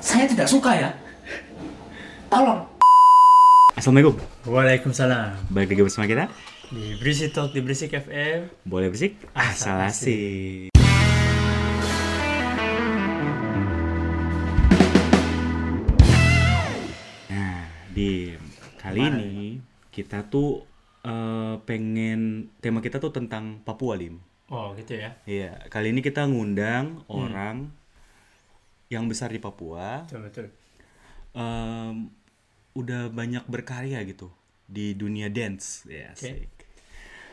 Saya tidak suka ya. Tolong. Assalamualaikum. Waalaikumsalam. Balik lagi bersama kita. Di Berisik Talk di Berisik FM. Boleh berisik? Asal asik. Nah, di kali ini kita tuh eh, pengen tema kita tuh tentang Papua Lim. Oh gitu ya. Iya, kali ini kita ngundang orang yang besar di Papua, Betul betul. em, udah banyak berkarya gitu di dunia dance ya Oke. asik.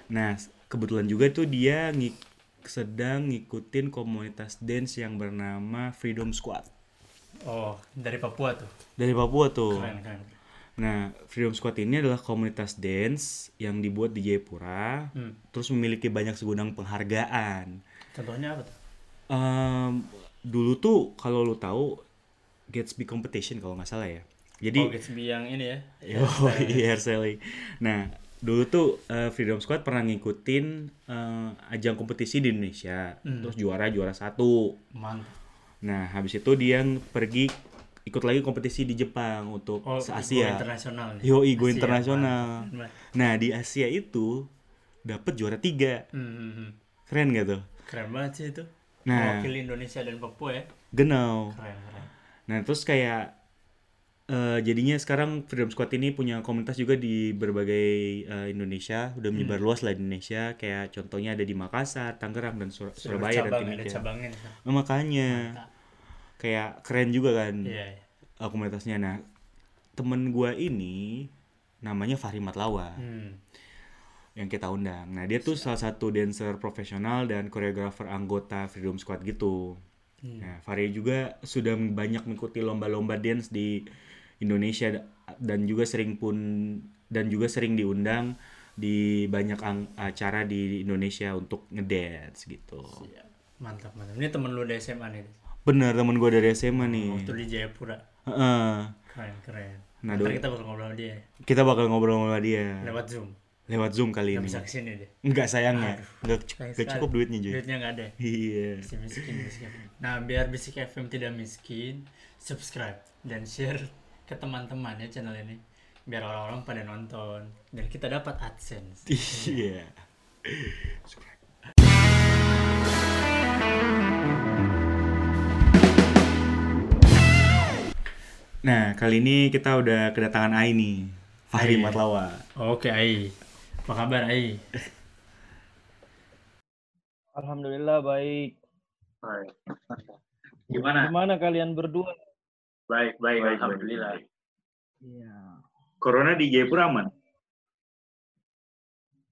Nah kebetulan juga tuh dia ngik- sedang ngikutin komunitas dance yang bernama Freedom Squad Oh dari Papua tuh. dari Papua tuh. Keren keren. Nah Freedom Squad ini adalah komunitas dance yang dibuat di Jayapura, Hmm. terus memiliki banyak segudang penghargaan. Contohnya apa tuh? Em, dulu tuh kalau lu tahu Gatsby Competition kalau nggak salah ya. Jadi oh Gatsby yang ini ya. Yo, iya Sally. Nah, dulu tuh eh, Freedom Squad pernah ngikutin eh, ajang kompetisi di Indonesia, Hmm. terus juara juara satu. Mantap. Nah, habis itu dia pergi ikut lagi kompetisi di Jepang untuk Oh se go Asia. internasional. Yo, go Asia, internasional. Nah, di Asia itu dapet juara tiga. Hmm, hmm, hmm. Keren gak tuh? Keren banget sih itu. Nah. Mewakili Indonesia dan Papua ya. Genau. Keren keren. Nah, terus kayak eh, jadinya sekarang Freedom Squad ini punya komunitas juga di berbagai eh, Indonesia, udah Hmm. menyebar luas lah di Indonesia. Kayak contohnya ada di Makassar, Tangerang dan Sur- Sudah Surabaya dan Timika. cabangnya. Nah, makanya Mantap. kayak keren juga kan Iya. iya. eh, komunitasnya. Nah, temen gua ini namanya Fahri Matlawa Hmm. Yang kita undang. Nah, dia tuh salah satu dancer profesional dan koreografer anggota Freedom Squad gitu. Hmm. Nah, Fahri juga sudah banyak mengikuti lomba-lomba dance di Indonesia dan juga sering pun dan juga sering diundang di banyak acara di Indonesia untuk ngedance gitu. Mantap mantap. Ini temen lu dari SMA nih. Bener temen gue dari SMA nih. Waktu di Jayapura. Heeh. Keren keren. Nah, doi. kita bakal ngobrol sama dia Kita bakal ngobrol sama dia lewat Zoom. Lewat Zoom kali Nggak ini. bisa ke sini deh. Enggak sayangnya, enggak Sayang enggak sekali. cukup duitnya Joy. Duitnya nggak ada. Iya. Si miskin, miskin. Nah, biar Bisik FM tidak miskin, subscribe dan share ke teman-teman ya channel ini. Biar orang-orang pada nonton dan kita dapat AdSense. Iya. Nah, kali ini kita udah kedatangan Ai nih. Fahri. Matlawa. Oke, Ai. Apa kabar, Ai? Alhamdulillah baik. Gimana? Gimana kalian berdua? Baik, baik, alhamdulillah. Iya. Corona di Jayapura aman?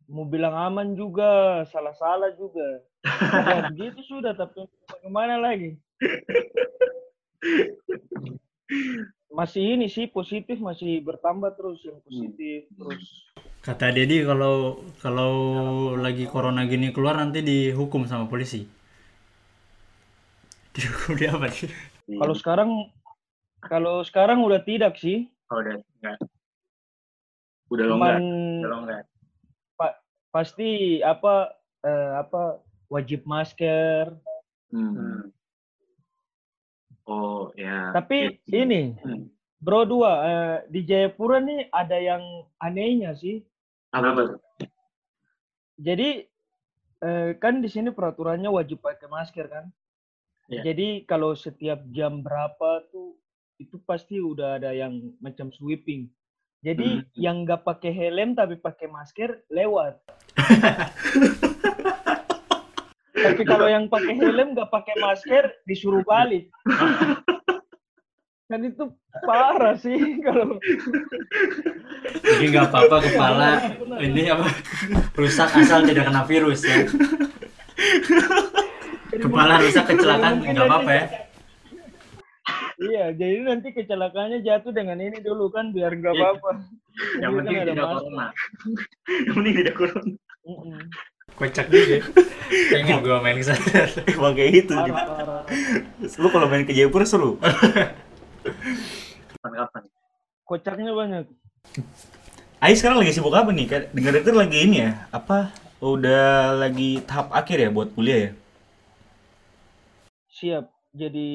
Mau bilang aman juga, salah-salah juga. ya begitu sudah, tapi bagaimana lagi? Masih ini sih positif masih bertambah terus yang positif terus. Kata Dedi kalau kalau lagi corona gini keluar nanti dihukum sama polisi. Dihukum dia apa sih? Kalau sekarang kalau sekarang udah tidak sih, Oh, udah enggak. Udah cuman Udah longgar. pasti apa eh, apa wajib masker. Hmm. Oh, ya. Tapi Iya. ini Hmm. Bro dua eh, di Jayapura nih ada yang anehnya sih. Apa tuh? Jadi eh, kan di sini peraturannya wajib pakai masker kan. Iya. Jadi kalau setiap jam berapa tuh itu pasti udah ada yang macam sweeping. Jadi Hmm. yang nggak pakai helm tapi pakai masker lewat. tapi kalau yang pakai helm nggak pakai masker disuruh balik. kan itu parah sih kalau Jadi nggak apa-apa kepala ini apa rusak asal tidak kena virus ya. Kepala rusak kecelakaan nggak apa-apa ya. Iya, jadi nanti kecelakaannya jatuh dengan ini dulu kan biar nggak Iya. apa-apa. Yang penting kan ada tidak corona. Yang penting tidak corona. Kocak juga. Pengen gua main ke sana. Emang kayak gitu. Parah, parah. Lu kalau main ke Jayapura seru. Kapan-kapan. Kocaknya banyak. Ai sekarang lagi sibuk apa nih? Kayak Dengar-dengar lagi ini ya, apa? Udah lagi tahap akhir ya buat kuliah ya? Siap. jadi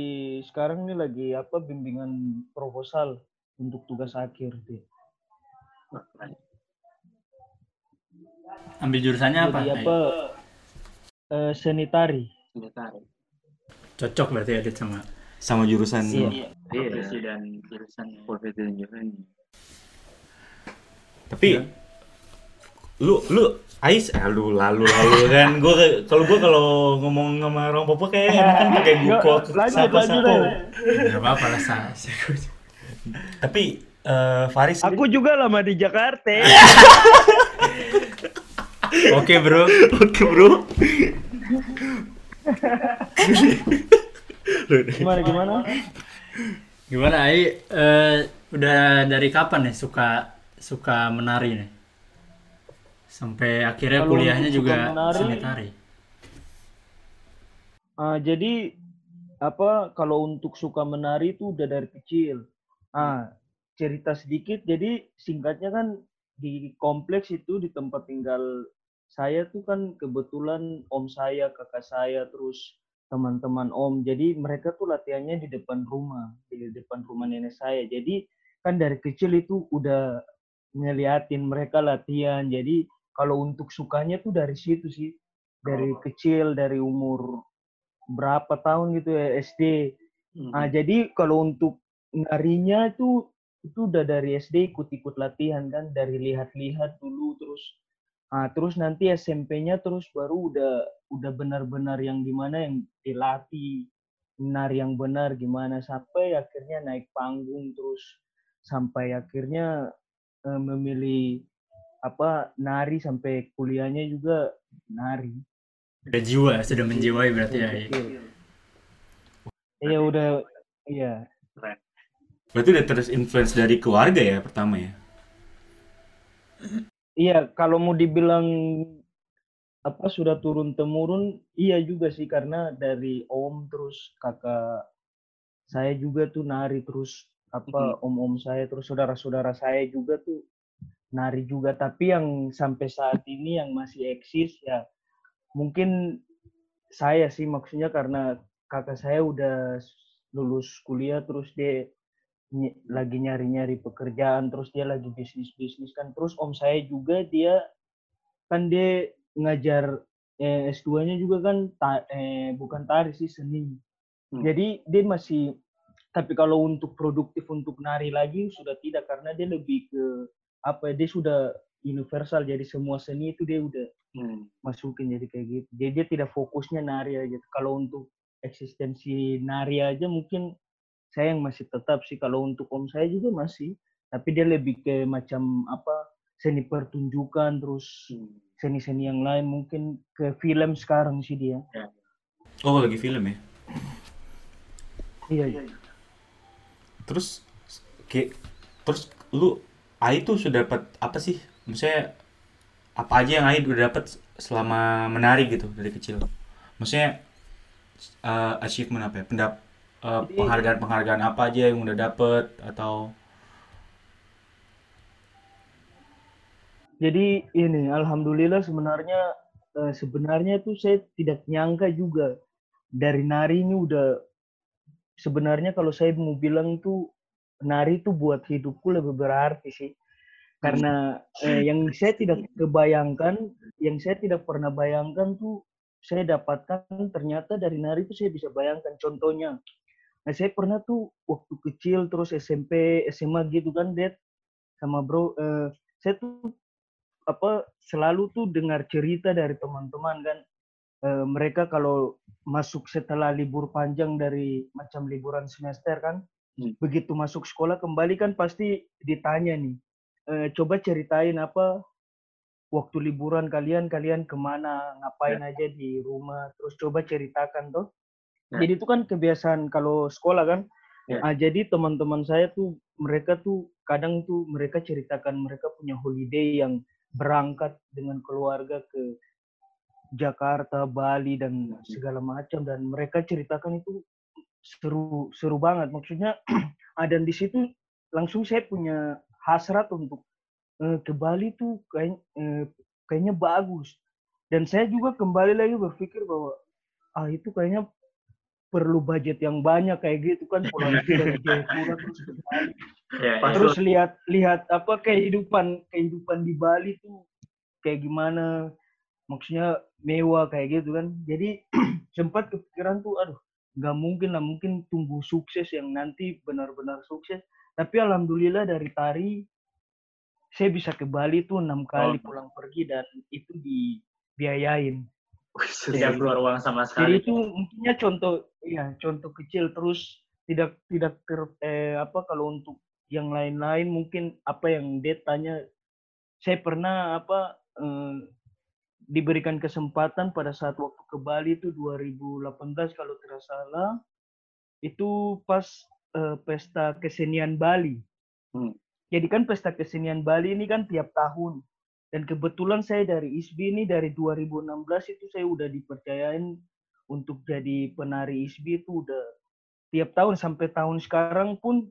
sekarang ini lagi apa bimbingan proposal untuk tugas akhir keren. Ambil jurusannya apa? Jadi Ai? apa eh, seni tari. Sudah tarik. Cocok berarti Adit sama sama jurusan Iya. lo. Profesi dan jurusannya. Profesi dan jurusan. Tapi Iya. lu lu Ais, eh, lu lalu lalu kan gue kalau gue kalau ngomong sama orang Papua kayak enak kan pakai lanjut, sapa sapa. Gak apa-apa lah Tapi eh, Faris Aku juga lama di Jakarta. Oke bro. oke bro. Gimana gimana? Gimana Ai? Eh, udah dari kapan nih suka suka menari nih? Sampai akhirnya Kalau kuliahnya juga menari- seni tari. Ah, jadi apa kalau untuk suka menari itu udah dari kecil. Ah, cerita sedikit. Jadi singkatnya kan di kompleks itu di tempat tinggal saya tuh kan kebetulan om saya, kakak saya, terus teman-teman om. Jadi mereka tuh latihannya di depan rumah, di depan rumah nenek saya. Jadi kan dari kecil itu udah ngeliatin mereka latihan. Jadi kalau untuk sukanya tuh dari situ sih. Dari Oh. kecil, dari umur berapa tahun gitu ya SD. Hmm. Ah jadi kalau untuk narinya itu itu udah dari SD ikut-ikut latihan kan dari lihat-lihat dulu terus ah terus nanti SMP-nya terus baru udah udah benar-benar yang gimana yang dilatih nari yang benar gimana sampai akhirnya naik panggung terus sampai akhirnya eh, memilih apa nari sampai kuliahnya juga nari. Udah jiwa, sudah menjiwai berarti ya. Ai. Iya udah iya Berarti udah terus influence dari keluarga ya pertama ya. Iya, kalau mau dibilang apa sudah turun temurun, iya juga sih karena dari om terus kakak saya juga tuh nari terus apa om-om saya terus saudara-saudara saya juga tuh nari juga. Tapi yang sampai saat ini yang masih eksis ya mungkin saya sih maksudnya karena kakak saya udah lulus kuliah terus dia lagi nyari-nyari pekerjaan terus dia lagi bisnis-bisnis kan terus om saya juga dia kan dia ngajar eh, S2-nya juga kan ta- eh, bukan tari sih seni Hmm. jadi dia masih tapi kalau untuk produktif untuk nari lagi sudah tidak karena dia lebih ke apa ya, dia sudah universal jadi semua seni itu dia udah Hmm. masukin jadi kayak gitu. Jadi dia tidak fokusnya nari aja. Kalau untuk eksistensi nari aja mungkin saya yang masih tetap sih. Kalau untuk om saya juga masih. Tapi dia lebih ke macam apa seni pertunjukan terus Hmm. seni-seni yang lain mungkin ke film sekarang sih dia. Oh lagi film ya. Iya, iya. Terus kayak terus lu Ai tuh sudah dapat apa sih? Maksudnya apa aja yang Ai udah dapat selama menari gitu dari kecil? Maksudnya eh, achievement apa ya? Pendap Jadi- penghargaan-penghargaan apa aja yang udah dapet atau Jadi ini alhamdulillah sebenarnya eh, sebenarnya tuh saya tidak nyangka juga dari nari ini udah sebenarnya kalau saya mau bilang tuh nari itu buat hidupku lebih berarti sih. Karena eh, yang saya tidak kebayangkan, yang saya tidak pernah bayangkan tuh saya dapatkan ternyata dari nari itu saya bisa bayangkan contohnya. Nah, saya pernah tuh waktu kecil terus SMP, SMA gitu kan, Dad, sama bro, eh, saya tuh apa selalu tuh dengar cerita dari teman-teman kan eh, mereka kalau masuk setelah libur panjang dari macam liburan semester kan Hmm. begitu masuk sekolah kembali kan pasti ditanya nih eh, coba ceritain apa waktu liburan kalian kalian ke mana ngapain aja di rumah? Terus coba ceritakan toh Ya. jadi itu kan kebiasaan kalau sekolah kan. Ya. Ah, jadi teman-teman saya tuh mereka tuh kadang tuh mereka ceritakan mereka punya holiday yang berangkat dengan keluarga ke Jakarta, Bali dan segala macam. Dan mereka ceritakan itu seru seru banget. Maksudnya dan di situ langsung saya punya hasrat untuk eh, ke Bali tuh kayak eh, kayaknya bagus. Dan saya juga kembali lagi berpikir bahwa ah itu kayaknya perlu budget yang banyak kayak gitu kan pulang dari Jayapura terus ke Bali. Ya, ya. terus lihat lihat apa kehidupan kehidupan di Bali tuh kayak gimana maksudnya mewah kayak gitu kan jadi sempat kepikiran tuh aduh nggak mungkin lah mungkin tunggu sukses yang nanti benar-benar sukses tapi alhamdulillah dari tari saya bisa ke Bali tuh enam kali Oh. pulang pergi dan itu dibiayain tidak keluar uang sama jadi sekali. itu mungkinnya contoh ya contoh kecil terus tidak tidak ter eh, apa kalau untuk yang lain-lain mungkin apa yang dia tanya saya pernah apa eh, diberikan kesempatan pada saat waktu ke Bali itu 2018 kalau tidak salah itu pas eh, pesta kesenian Bali. Hmm. Jadi kan pesta kesenian Bali ini kan tiap tahun dan kebetulan saya dari ISBI ini dari 2016 itu saya udah dipercayain untuk jadi penari ISBI itu udah tiap tahun sampai tahun sekarang pun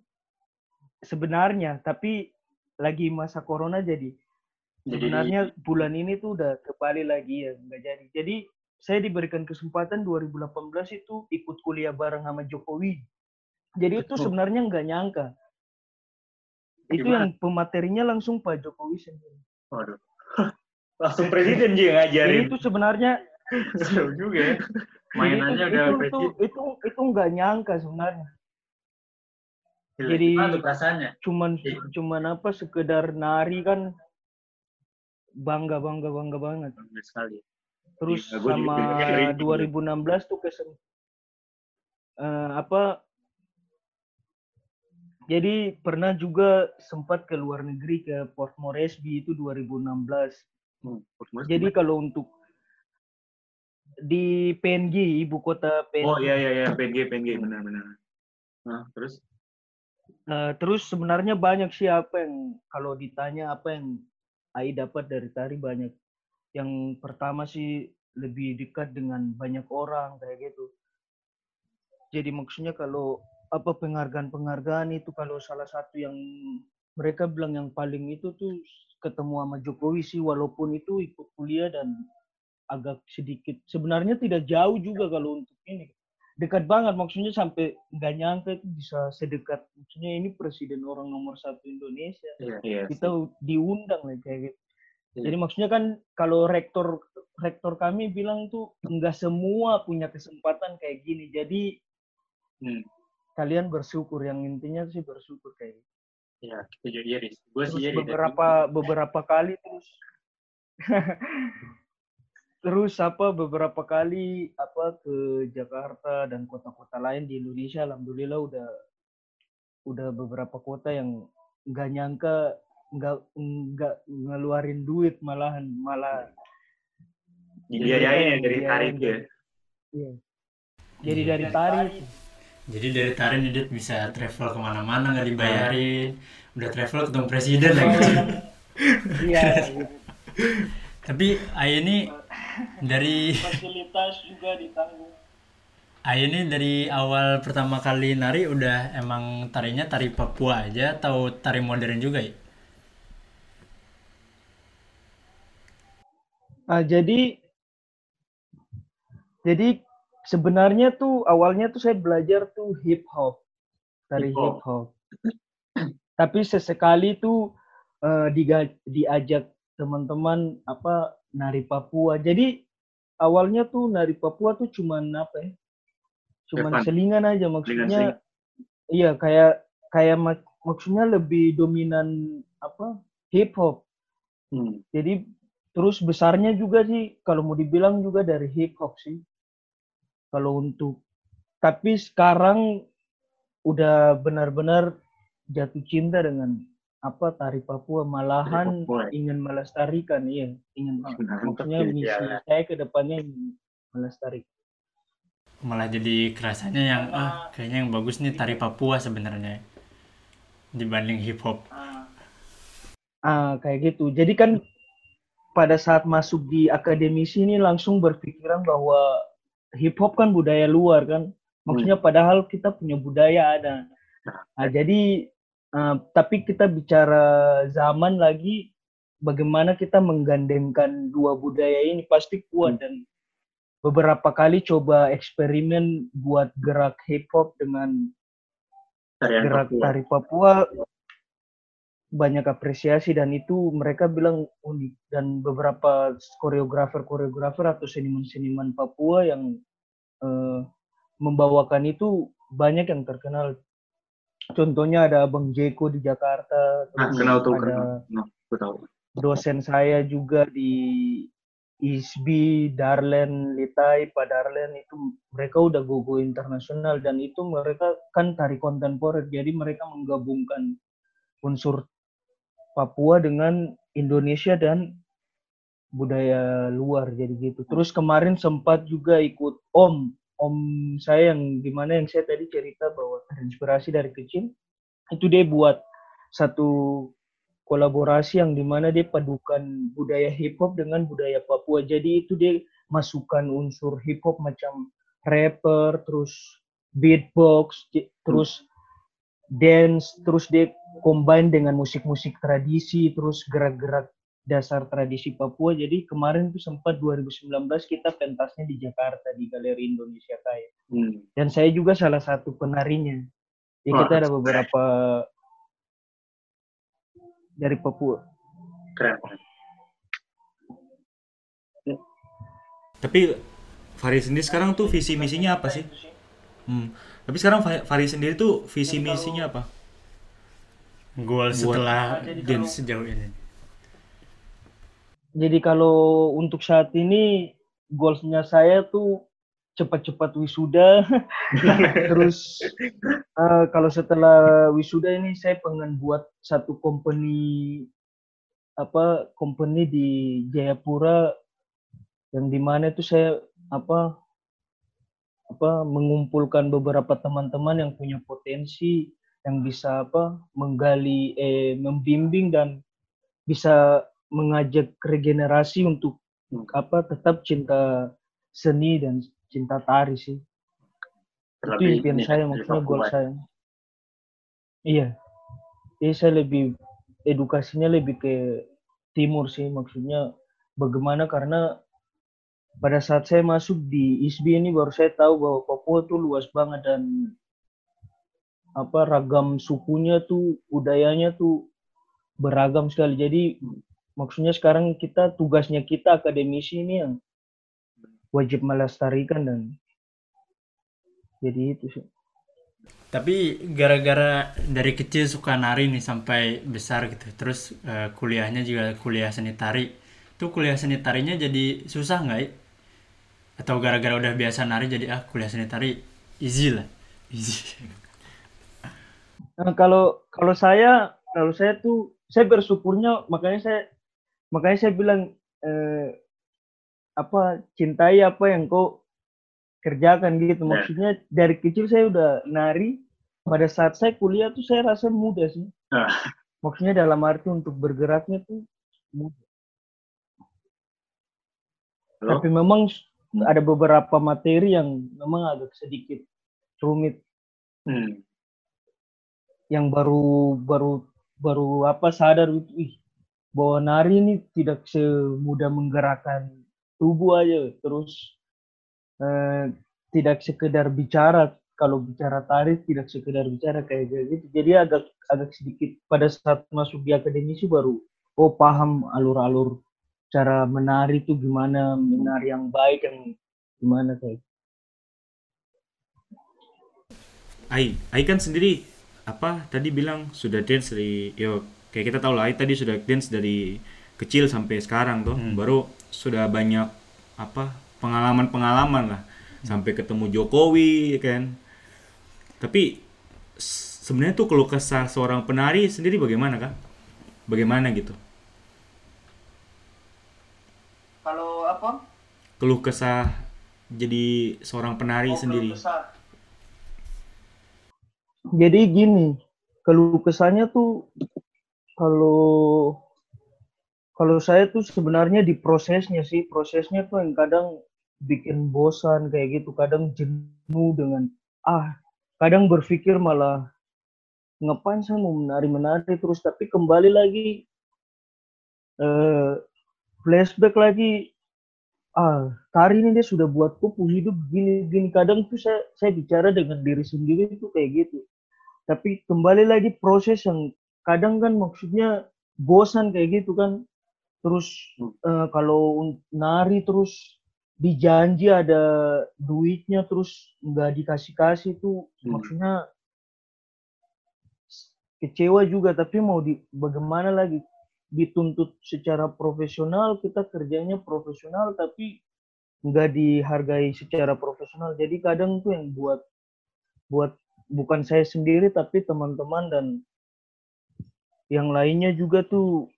sebenarnya. Tapi lagi masa corona jadi Jadi sebenarnya bulan ini tuh udah ke Bali lagi ya nggak jadi. Jadi saya diberikan kesempatan 2018 itu ikut kuliah bareng sama Jokowi. Jadi itu sebenarnya nggak nyangka. Itu Gimana? yang pematerinya langsung Pak Jokowi sendiri. Waduh. Langsung presiden jadi ngajarin. itu sebenarnya Seru juga ya. Mainannya itu, udah itu, itu presiden. itu itu nggak nyangka sebenarnya Gila, jadi- perasaannya? cuman Iya. cuman apa sekedar nari kan bangga bangga bangga banget Bagus sekali. terus juga sama dengerin juga. 2016 tuh kesem eh, apa jadi pernah juga sempat ke luar negeri ke Port Moresby itu 2016 Hmm, Purmus jadi kalau untuk di PNG ibu kota PNG Oh iya iya iya PNG PNG benar benar. Nah, terus Eh, terus sebenarnya banyak sih apa yang kalau ditanya apa yang Ai dapat dari tari banyak. Yang pertama sih lebih dekat dengan banyak orang kayak gitu. Jadi maksudnya kalau apa penghargaan-penghargaan itu kalau salah satu yang mereka bilang yang paling itu tuh ketemu sama Jokowi sih walaupun itu ikut kuliah dan agak sedikit sebenarnya tidak jauh juga kalau untuk ini dekat banget maksudnya sampai nggak nyangka itu bisa sedekat maksudnya ini presiden orang nomor satu Indonesia iya. Iya. kita diundang lah kayak gitu Iya. jadi maksudnya kan kalau rektor rektor kami bilang tuh nggak semua punya kesempatan kayak gini jadi Hmm. Kalian bersyukur yang intinya sih bersyukur kayak gitu. Iya, kita juga iris. Gue sih iris. beberapa beberapa kali terus terus apa beberapa kali apa ke Jakarta dan kota-kota lain di Indonesia alhamdulillah udah udah beberapa kota yang nggak nyangka nggak nggak ngeluarin duit malahan malah Dibiayain ya dari tarik ya. dari- iya. jadi dari tari Jadi dari tari nih Dit bisa travel ke mana-mana nggak dibayarin. Udah travel ketemu presiden lagi. iya Tapi Ai ini dari fasilitas juga ditanggung Ai ini dari awal pertama kali nari udah emang tarinya tari Papua aja atau tari modern juga ya? Ah, jadi jadi sebenarnya tuh awalnya tuh saya belajar tuh hip hop dari Hip hop. Tapi sesekali tuh eh, diga- diajak teman-teman apa nari Papua. Jadi awalnya tuh nari Papua tuh cuman apa ya? Cuman Fun. selingan aja selingan. maksudnya. Iya kayak kayak mak- maksudnya lebih dominan apa hip hop. Hmm. Jadi terus besarnya juga sih kalau mau dibilang juga dari hip hop sih. Kalau untuk tapi sekarang udah benar-benar jatuh cinta dengan apa tari Papua malahan Papua ya? ingin melestarikan iya ingin Mantap maksudnya ya, misi ya. saya ke depannya ingin melestarikan Malah jadi kerasanya yang ah kayaknya yang bagus nih tari Papua sebenarnya dibanding hip hop. ah kayak gitu jadi kan pada saat masuk di akademisi ini langsung berpikiran bahwa hip hop kan budaya luar kan. Maksudnya padahal kita punya budaya ada. Nah, jadi eh, tapi kita bicara zaman lagi bagaimana kita menggandengkan dua budaya ini pasti kuat. Dan beberapa kali coba eksperimen buat gerak hip hop dengan Tarian gerak Papua. tari Papua banyak apresiasi dan itu mereka bilang unik dan beberapa koreografer koreografer atau seniman-seniman Papua yang eh, membawakan itu banyak yang terkenal contohnya ada Bang Jeko di Jakarta Ah, terus kenal tuh, ada kenal. Tahu. dosen saya juga di ISBI, Darlen, Litai, Pak Darlen itu mereka udah go-go internasional dan itu mereka kan tari kontemporer jadi mereka menggabungkan unsur Papua dengan Indonesia dan budaya luar jadi gitu. Terus kemarin sempat juga ikut Om, Om saya yang di mana yang saya tadi cerita bahwa terinspirasi dari kecil itu dia buat satu kolaborasi yang di mana dia padukan budaya hip hop dengan budaya Papua. Jadi itu dia masukkan unsur hip hop macam rapper, terus beatbox, terus dance, terus dia combine dengan musik-musik tradisi, terus gerak-gerak dasar tradisi Papua. Jadi kemarin itu sempat 2019 kita pentasnya di Jakarta di Galeri Indonesia Kaya. Hmm. Dan saya juga salah satu penarinya. Jadi Wah, kita ada beberapa dari Papua. Keren. Tapi Farid sendiri sekarang tuh visi misinya apa sih? Hmm. Tapi sekarang Fa- Farid sendiri tuh visi misinya apa? Goal setelah Jadi dance sejauh ini. Jadi kalau untuk saat ini goalsnya saya tuh cepat-cepat wisuda. Terus eh, kalau setelah wisuda ini saya pengen buat satu company apa company di Jayapura yang di mana itu saya apa apa mengumpulkan beberapa teman-teman yang punya potensi yang bisa apa menggali eh membimbing dan bisa mengajak regenerasi untuk apa tetap cinta seni dan cinta tari sih. Itu impian saya kan, maksudnya goal saya. Iya. Jadi saya lebih edukasinya lebih ke timur sih maksudnya bagaimana? Karena pada saat saya masuk di ISBI ini baru saya tahu bahwa Papua tuh luas banget dan apa ragam sukunya tuh budayanya tuh beragam sekali jadi maksudnya sekarang kita tugasnya kita akademisi ini yang wajib melestarikan dan jadi itu sih Tapi gara-gara dari kecil suka nari nih sampai besar gitu. Terus eh, kuliahnya juga kuliah seni tari. Tuh kuliah seni tarinya jadi susah nggak? ya? Atau gara-gara udah biasa nari jadi ah kuliah seni tari easy lah. Easy. Nah, kalau kalau saya kalau saya tuh saya bersyukurnya makanya saya makanya saya bilang eh, apa cintai apa yang kau kerjakan gitu Ya. maksudnya dari kecil saya udah nari pada saat saya kuliah tuh saya rasa mudah sih Ah. maksudnya dalam arti untuk bergeraknya tuh mudah Halo? tapi memang ada beberapa materi yang memang agak sedikit rumit Hmm. yang baru baru baru apa sadar gitu, ih bahwa nari ini tidak semudah menggerakkan tubuh aja terus eh, tidak sekedar bicara kalau bicara tari tidak sekedar bicara kayak gitu jadi agak agak sedikit pada saat masuk di akademisi baru oh paham alur-alur cara menari itu gimana? Menari yang baik yang gimana kayak Ai, Ai kan sendiri apa tadi bilang sudah dance dari yo kayak kita tahu lah Ai tadi sudah dance dari kecil sampai sekarang tuh Hmm. baru sudah banyak apa pengalaman-pengalaman lah. Sampai ketemu Jokowi ya kan? Tapi sebenarnya tuh kalau kesah seorang penari sendiri bagaimana kak? Bagaimana gitu kalau apa keluh kesah jadi seorang penari sendiri? Jadi gini, keluh kesahnya tuh kalau kalau saya tuh sebenarnya di prosesnya sih, prosesnya tuh yang kadang bikin bosan kayak gitu, kadang jenuh dengan ah, kadang berpikir malah ngapain saya mau menari-menari terus? Tapi kembali lagi eh flashback lagi ah tari ini dia sudah buat kupu hidup gini gini kadang tuh saya saya bicara dengan diri sendiri itu kayak gitu. Tapi kembali lagi proses yang kadang kan maksudnya bosan kayak gitu kan. Terus Hmm. eh, kalau nari terus dijanji ada duitnya terus nggak dikasih kasih tuh Hmm. maksudnya kecewa juga. Tapi mau di bagaimana lagi dituntut secara profesional kita kerjanya profesional tapi nggak dihargai secara profesional. Jadi kadang tuh yang buat buat bukan saya sendiri tapi teman-teman dan yang lainnya juga tuh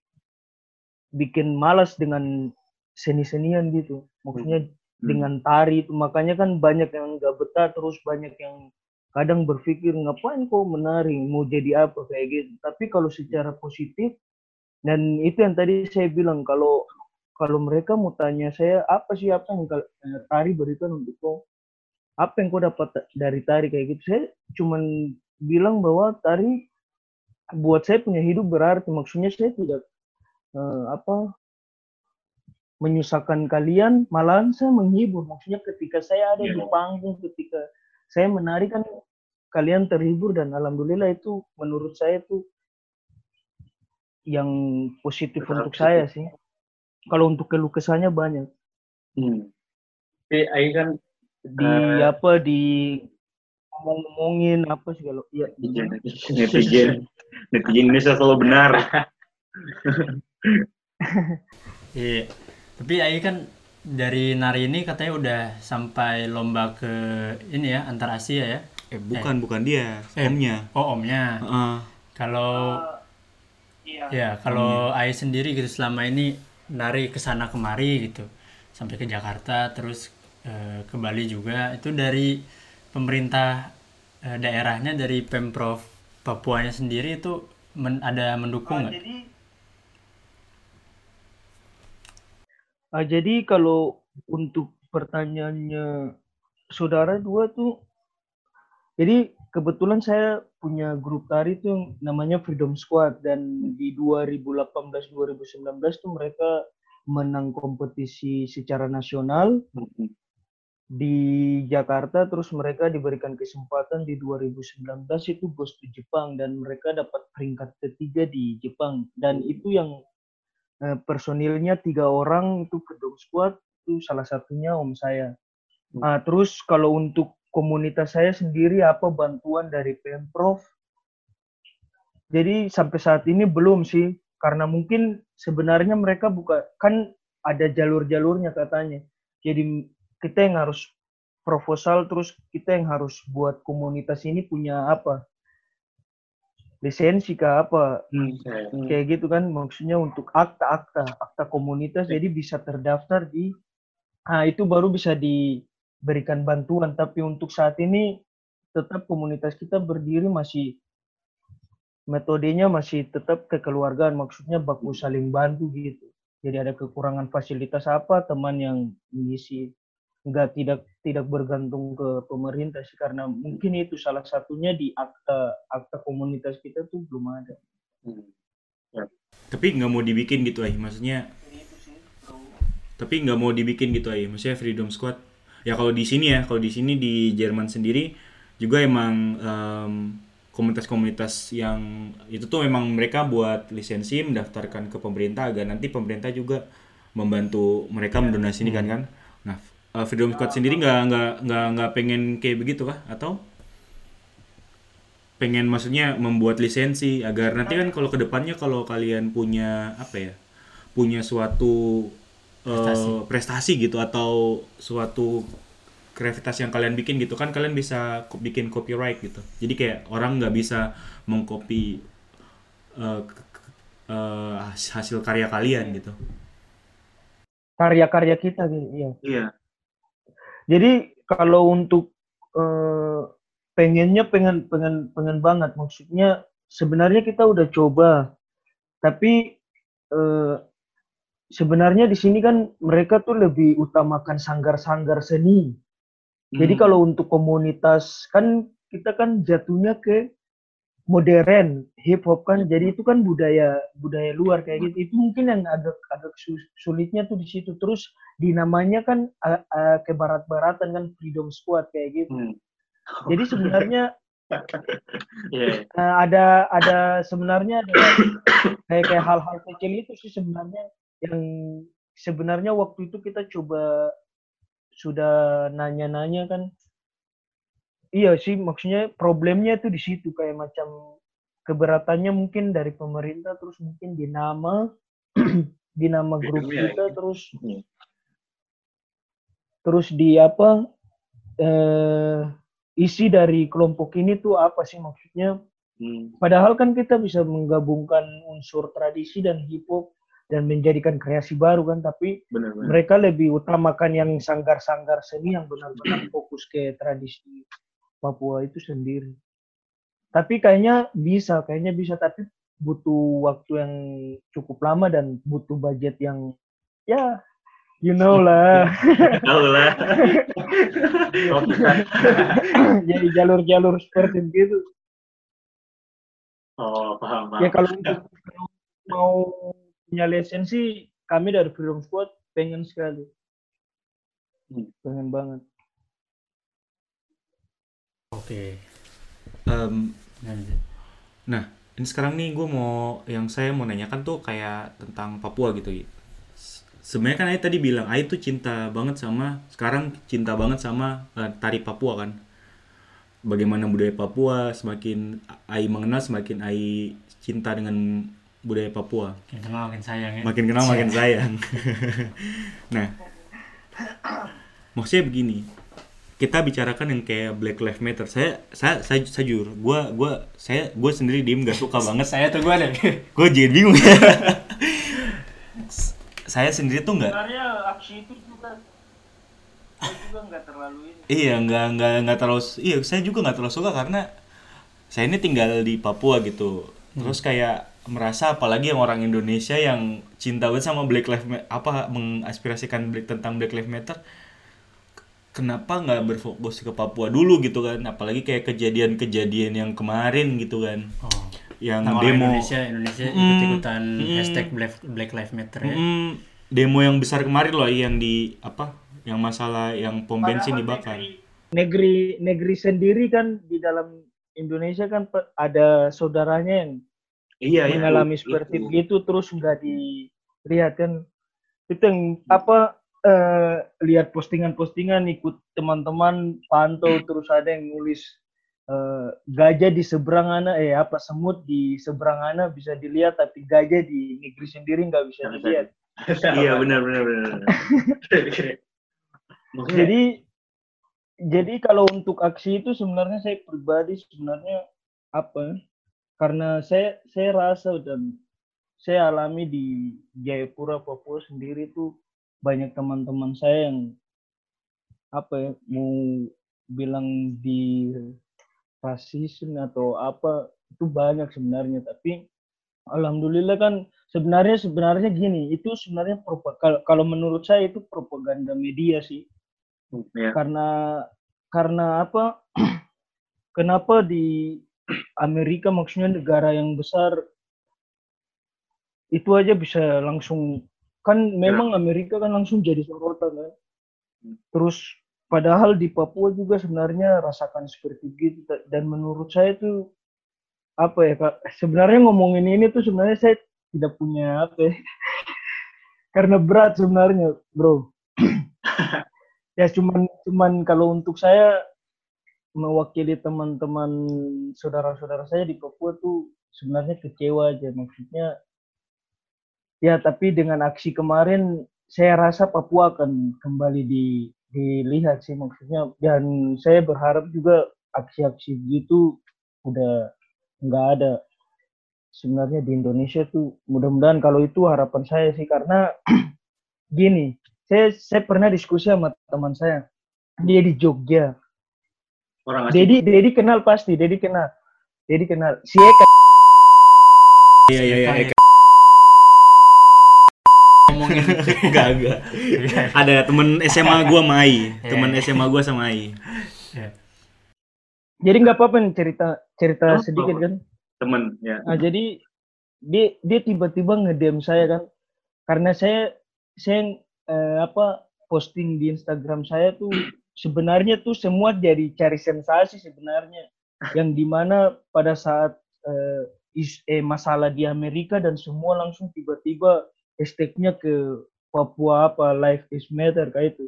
bikin malas dengan seni-senian gitu. Maksudnya dengan tari itu. Makanya kan banyak yang nggak betah terus banyak yang kadang berpikir ngapain kok menari? Mau jadi apa? Kayak gitu. Tapi kalau secara positif dan itu yang tadi saya bilang kalau kalau mereka mau tanya saya apa sih apa yang kal- eh, tari berikan untuk kau. Apa yang kau dapat dari tari kayak gitu. Saya cuman bilang bahwa tari buat saya punya hidup berarti. Maksudnya saya tidak eh, apa menyusahkan kalian malahan saya menghibur. Maksudnya ketika saya ada di Iya. panggung ketika saya menari kan kalian terhibur dan alhamdulillah itu menurut saya itu yang positif Berarti untuk saya sih kalau untuk keluh kesahnya banyak Hmm. Tapi kan di Eh. apa di ngomong-ngomongin apa segala ya netizen, netizen, netizen Indonesia selalu benar. Iya. Tapi Ai kan dari nari ini katanya udah sampai lomba ke ini ya antar Asia ya. Eh bukan bukan dia, Eh. omnya. Oh omnya. Heeh. Kalau iya ya kalau Ai sendiri gitu selama ini nari ke sana kemari gitu sampai ke Jakarta terus eh, ke Bali juga itu dari pemerintah eh, daerahnya dari pemprov Papuanya sendiri itu men- ada mendukung nggak? jadi Ah, jadi kalau untuk pertanyaannya saudara dua tuh, jadi kebetulan saya punya grup tari tuh yang namanya Freedom Squad dan di 2018-2019 tuh mereka menang kompetisi secara nasional di Jakarta terus mereka diberikan kesempatan di 2019 itu goes to Jepang dan mereka dapat peringkat ketiga di Jepang. Dan itu yang eh, personilnya tiga orang itu kedua squad itu salah satunya om saya. Ah, terus kalau untuk komunitas saya sendiri apa bantuan dari pemprov? Jadi sampai saat ini belum sih karena mungkin sebenarnya mereka buka kan ada jalur-jalurnya katanya. Jadi kita yang harus proposal terus kita yang harus buat komunitas ini punya apa lisensi ke apa Hmm. kayak gitu kan maksudnya untuk akta-akta akta komunitas jadi bisa terdaftar di ah itu baru bisa diberikan bantuan. Tapi untuk saat ini tetap komunitas kita berdiri masih metodenya masih tetap kekeluargaan. Maksudnya baku saling bantu gitu. Jadi ada kekurangan fasilitas apa teman yang mengisi. Nggak tidak tidak bergantung ke pemerintah sih karena mungkin itu salah satunya di akta akta komunitas kita tuh belum ada. Hmm. Tapi nggak mau dibikin gitu ay, maksudnya. Tapi nggak mau dibikin gitu ay, maksudnya Freedom Squad. Ya kalau di sini ya, kalau di sini di Jerman sendiri juga emang em, komunitas-komunitas yang itu tuh memang mereka buat lisensi mendaftarkan ke pemerintah agar nanti pemerintah juga membantu mereka mendonasikan kan. Nah, eh, Freedom Squad sendiri nggak nggak nggak nggak pengen kayak begitu kah? Atau pengen maksudnya membuat lisensi agar nanti kan kalau ke depannya kalau kalian punya apa ya punya suatu eh, Prestasi. prestasi gitu atau suatu kreativitas yang kalian bikin gitu kan kalian bisa bikin copyright gitu jadi kayak orang nggak bisa mengcopy eh, eh, has- hasil karya kalian gitu karya-karya kita gitu iya Iya. Jadi kalau untuk eh, pengennya pengen pengen pengen banget maksudnya sebenarnya kita udah coba tapi eh, sebenarnya di sini kan mereka tuh lebih utamakan sanggar-sanggar seni. Jadi Hmm. kalau untuk komunitas kan kita kan jatuhnya ke modern hip hop kan jadi itu kan budaya budaya luar kayak gitu itu mungkin yang agak agak su- sulitnya tuh di situ terus dinamanya kan uh, uh, ke barat-baratan kan freedom squad kayak gitu Hmm. jadi sebenarnya Iya. uh, ada ada sebenarnya ada kayak kayak hal-hal kecil itu sih sebenarnya yang sebenarnya waktu itu kita coba sudah nanya-nanya kan iya sih maksudnya problemnya tuh di situ kayak macam keberatannya mungkin dari pemerintah terus mungkin di nama di nama grup Iya, kita terus Iya. terus di apa eh isi dari kelompok ini tuh apa sih maksudnya Hmm. Padahal kan kita bisa menggabungkan unsur tradisi dan hip hop dan menjadikan kreasi baru kan, tapi Benar benar. mereka lebih utamakan yang sanggar-sanggar seni yang benar-benar fokus ke tradisi Papua itu sendiri. Tapi kayaknya bisa, kayaknya bisa, tapi butuh waktu yang cukup lama dan butuh budget yang ya you know lah. Tahu lah. Oh. Jadi jalur-jalur seperti itu. Oh, paham, paham. Ya kalau mau punya lisensi, kami dari Freedom Squad pengen sekali. Hmm. Pengen banget. Oke. Em, Lanjut. Nah, ini sekarang nih gue mau yang saya mau nanyakan tuh kayak tentang Papua gitu. Sebenarnya kan Ai tadi bilang Ai tuh cinta banget sama sekarang cinta banget sama eh, tari Papua kan. Bagaimana budaya Papua semakin Ai mengenal semakin Ai cinta dengan budaya Papua. Makin kenal makin sayang ya. Makin kenal makin sayang. nah, maksudnya begini. Kita bicarakan yang kayak Black Lives Matter. Saya saya saya, saya jujur, gua gua saya gua sendiri diem gak suka banget Saya tuh gue deh. gue jadi bingung ya saya sendiri tuh nggak Sebenarnya aksi itu juga saya juga nggak terlalu ini. iya nggak nggak nggak terlalu iya saya juga nggak terlalu suka karena saya ini tinggal di Papua gitu terus kayak merasa apalagi yang orang Indonesia yang cinta banget sama Black Lives Matter apa mengaspirasikan Black- tentang Black Lives Matter kenapa nggak berfokus ke Papua dulu gitu kan? Apalagi kayak kejadian-kejadian yang kemarin gitu kan. Oh. yang demo. Indonesia, Indonesia Mm, ikut-ikutan mm. hashtag Black, Black Lives Matter ya. Mm, demo yang besar kemarin loh yang di apa yang masalah yang pom bensin dibakar. Negeri negeri sendiri kan di dalam Indonesia kan ada saudaranya yang Iya, iya. mengalami itu. seperti itu terus nggak dilihat kan itu yang apa eh, lihat postingan-postingan ikut teman-teman pantau terus ada yang nulis eh, gajah di seberang ana eh apa semut di seberang ana bisa dilihat tapi gajah di negeri sendiri nggak bisa dilihat Iya, benar benar benar. Maksudnya, jadi jadi kalau untuk aksi itu sebenarnya saya pribadi sebenarnya apa karena saya saya rasa dan saya alami di Jayapura Papua sendiri tuh banyak teman-teman saya yang apa ya mau bilang di rasisme atau apa itu banyak sebenarnya. Tapi alhamdulillah kan sebenarnya sebenarnya gini itu sebenarnya kalau menurut saya itu propaganda media sih. Ya. karena karena apa? Kenapa di Amerika maksudnya negara yang besar itu aja bisa langsung kan memang Amerika kan langsung jadi sorotan kan? Terus padahal di Papua juga sebenarnya rasakan seperti gitu dan menurut saya itu apa ya kak? Sebenarnya ngomongin ini tuh sebenarnya saya tidak punya apa ya karena berat sebenarnya bro. Ya cuman cuman kalau untuk saya mewakili teman-teman saudara-saudara saya di Papua tuh sebenarnya kecewa aja. Maksudnya ya tapi dengan aksi kemarin saya rasa Papua akan kembali di dilihat sih. Maksudnya dan saya berharap juga aksi-aksi gitu udah nggak ada. Sebenarnya di Indonesia tuh mudah-mudahan kalau itu harapan saya sih. Karena gini saya saya pernah diskusi sama teman saya. Dia di Jogja Orang asing. Dedi Dedi kenal pasti Dedi kenal. Dedi kenal. Si Eka. Iya iya iya Kayak- ngomongin enggak enggak. Ada temen SMA gua sama Ai. Temen SMA gua sama Ai. Jadi nggak apa-apa nih cerita cerita Oh, sedikit kan? Temen ya. Nah, jadi dia dia tiba-tiba ngedem saya kan. Karena saya saya eh, apa posting di Instagram saya tuh sebenarnya tuh semua jadi cari sensasi sebenarnya yang di mana pada saat eh, is- eh, masalah di Amerika dan semua langsung tiba-tiba hashtagnya ke Papua apa Life is Matter kayak itu.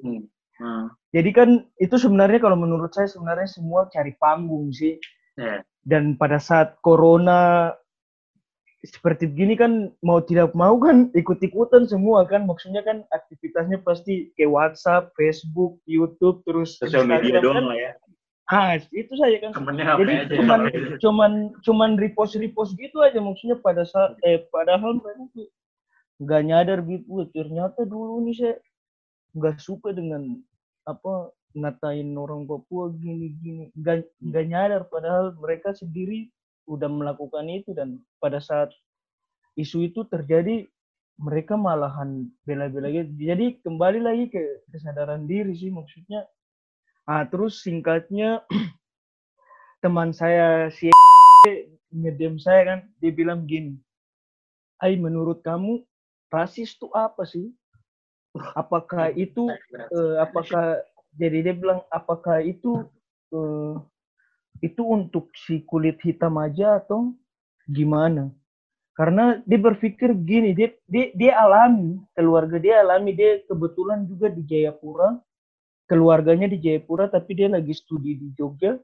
Hmm. Jadi kan itu sebenarnya kalau menurut saya sebenarnya semua cari panggung sih ya dan pada saat corona seperti begini kan mau tidak mau kan ikut-ikutan semua kan maksudnya kan aktivitasnya pasti ke WhatsApp, Facebook, YouTube terus sosial media doang kan. lah ya Ah, itu saya kan. temennya apa Jadi aja cuman ya. cuman cuman repost repost gitu aja maksudnya pada saat eh padahal mereka tuh nggak nyadar gitu "Wah, ternyata dulu nih saya nggak suka dengan apa ngatain orang Papua gini gini nggak nggak nyadar padahal mereka sendiri udah melakukan itu dan pada saat isu itu terjadi mereka malahan bela-bela gitu. Jadi kembali lagi ke kesadaran diri sih maksudnya. Ah terus singkatnya teman saya si ngedem saya kan dia bilang gini, "Hai menurut kamu rasis itu apa sih? Apakah itu eh, apakah jadi dia bilang apakah itu eh, itu untuk si kulit hitam aja atau gimana? Karena dia berpikir gini, dia dia, dia alami keluarga dia alami dia kebetulan juga di Jayapura, keluarganya di Jayapura tapi dia lagi studi di Jogja.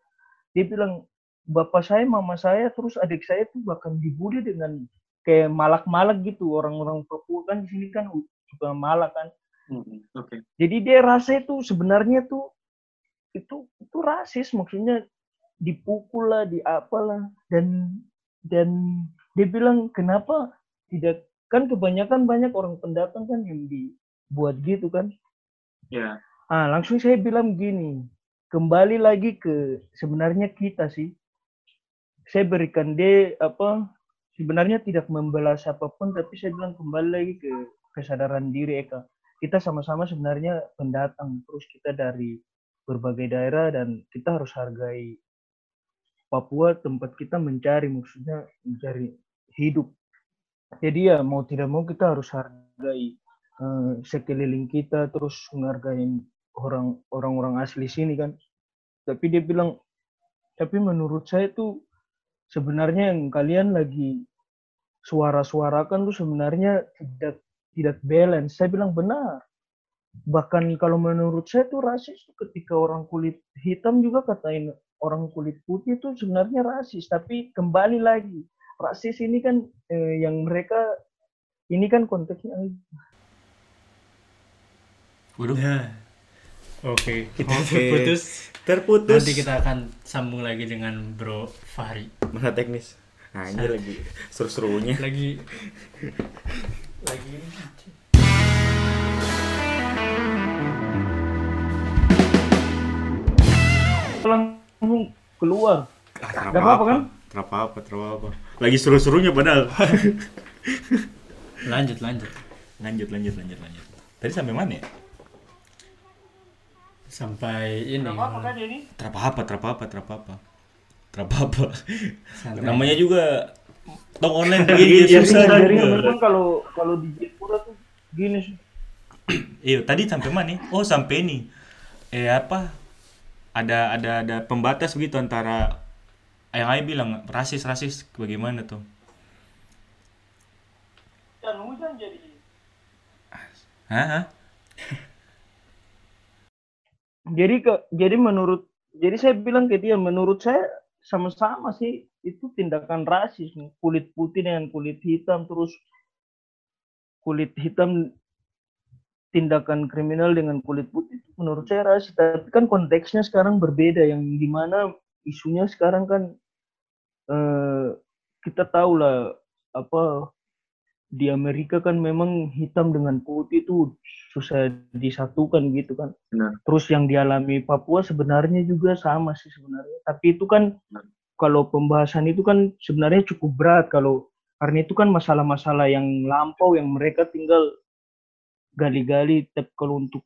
Dia bilang bapak saya, mama saya, terus adik saya tuh bahkan dibully dengan kayak malak-malak gitu orang-orang Papua kan di sini kan juga malak kan. Hmm, oke Jadi dia rasa itu sebenarnya tuh itu itu rasis maksudnya dipukul lah, di apalah dan dan dia bilang kenapa tidak kan kebanyakan banyak orang pendatang kan yang dibuat gitu kan. ya Ah langsung saya bilang gini, kembali lagi ke sebenarnya kita sih. Saya berikan dia apa sebenarnya tidak membela siapa pun tapi saya bilang kembali lagi ke kesadaran diri Eka. Kita sama-sama sebenarnya pendatang terus kita dari berbagai daerah dan kita harus hargai Papua tempat kita mencari maksudnya mencari hidup. Jadi ya mau tidak mau kita harus hargai eh, sekeliling kita terus menghargai orang orang-orang asli sini kan. Tapi dia bilang tapi menurut saya tuh sebenarnya yang kalian lagi suara-suarakan tuh sebenarnya tidak tidak balance. Saya bilang benar. Bahkan kalau menurut saya tuh rasis tuh ketika orang kulit hitam juga katain orang kulit putih itu sebenarnya rasis. Tapi kembali lagi rasis ini kan eh, yang mereka ini kan konteksnya Waduh, Ya. Oke, kita Oke. putus. terputus. Nanti kita akan sambung lagi dengan Bro Fahri. Masa teknis. Nah, ini lagi seru-serunya. Lagi lagi keluar. Ah, Gak apa-apa kan? Terapa apa, terapa apa. Lagi seru-serunya padahal. lanjut lanjut lanjut, lanjut, lanjut, lanjut. Tadi sampai mana ya? sampai ini kan ini? Terapa apa, terapa apa, terapa apa. Terapa apa. Namanya juga tong online Iya, begini iya, susah. iya. Jadi memang kalau kalau di Jepura tuh gini sih. Iya, tadi sampai mana? nih? Oh, sampai ini. Eh apa? Ada ada ada pembatas begitu antara yang Ai bilang rasis rasis bagaimana tuh? Dan hujan jadi. Hah? Hah? Jadi ke jadi menurut jadi saya bilang ke dia menurut saya sama-sama sih itu tindakan rasis kulit putih dengan kulit hitam terus kulit hitam tindakan kriminal dengan kulit putih menurut saya rasis. Tapi kan konteksnya sekarang berbeda. Yang di mana isunya sekarang kan eh, kita tahu lah apa di Amerika kan memang hitam dengan putih itu susah disatukan gitu kan. Benar. terus yang dialami Papua sebenarnya juga sama sih sebenarnya. Tapi itu kan kalau pembahasan itu kan sebenarnya cukup berat. Kalau karena itu kan masalah-masalah yang lampau yang mereka tinggal gali-gali tapi kalau untuk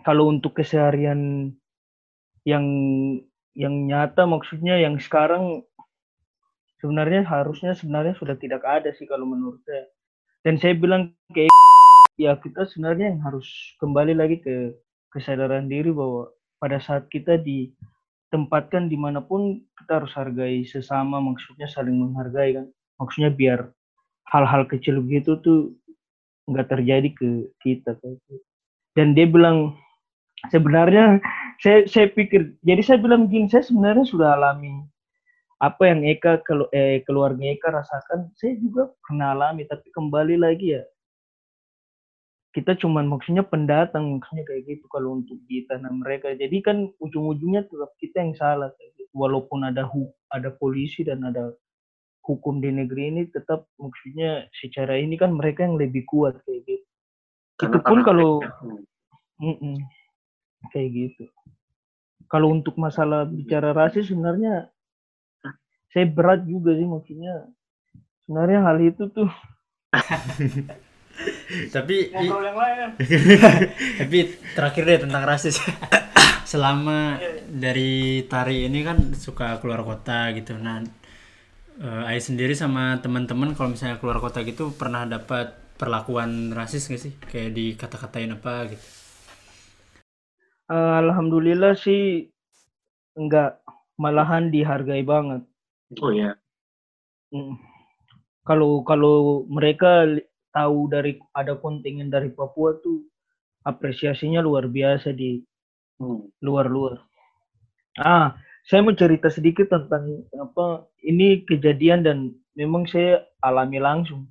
kalau untuk keseharian yang yang nyata maksudnya yang sekarang sebenarnya harusnya sebenarnya sudah tidak ada sih kalau menurut saya. Dan saya bilang ke ya kita sebenarnya yang harus kembali lagi ke kesadaran diri bahwa pada saat kita ditempatkan di mana pun kita harus hargai sesama maksudnya saling menghargai kan. Maksudnya biar hal-hal kecil begitu tuh nggak terjadi ke kita gitu. dan dia bilang sebenarnya saya saya pikir jadi saya bilang gini saya sebenarnya sudah alami apa yang Eka kelu- eh, keluarga Eka rasakan saya juga pernah alami tapi kembali lagi ya kita cuman maksudnya pendatang maksudnya kayak gitu kalau untuk di tanah mereka jadi kan ujung-ujungnya tetap kita yang salah gitu. walaupun ada hu ada polisi dan ada hukum di negeri ini tetap maksudnya secara ini kan mereka yang lebih kuat kayak gitu. Karena itu pun kalau kayak gitu. Kalau untuk masalah bicara rasis sebenarnya saya berat juga sih maksudnya. Sebenarnya hal itu tuh tapi i- ngobrol yang lain. Tapi terakhir deh tentang rasis. Selama dari tari ini kan suka keluar kota gitu. Nah eh, Ai sendiri sama teman-teman kalau misalnya keluar kota gitu pernah dapat perlakuan rasis gak sih kayak dikata-katain apa gitu Eh, alhamdulillah sih enggak malahan dihargai banget Oh ya. Mm. kalau kalau mereka tahu dari ada kontingen dari Papua tuh apresiasinya luar biasa di Hmm. luar-luar. Ah, saya mau cerita sedikit tentang apa ini kejadian dan memang saya alami langsung.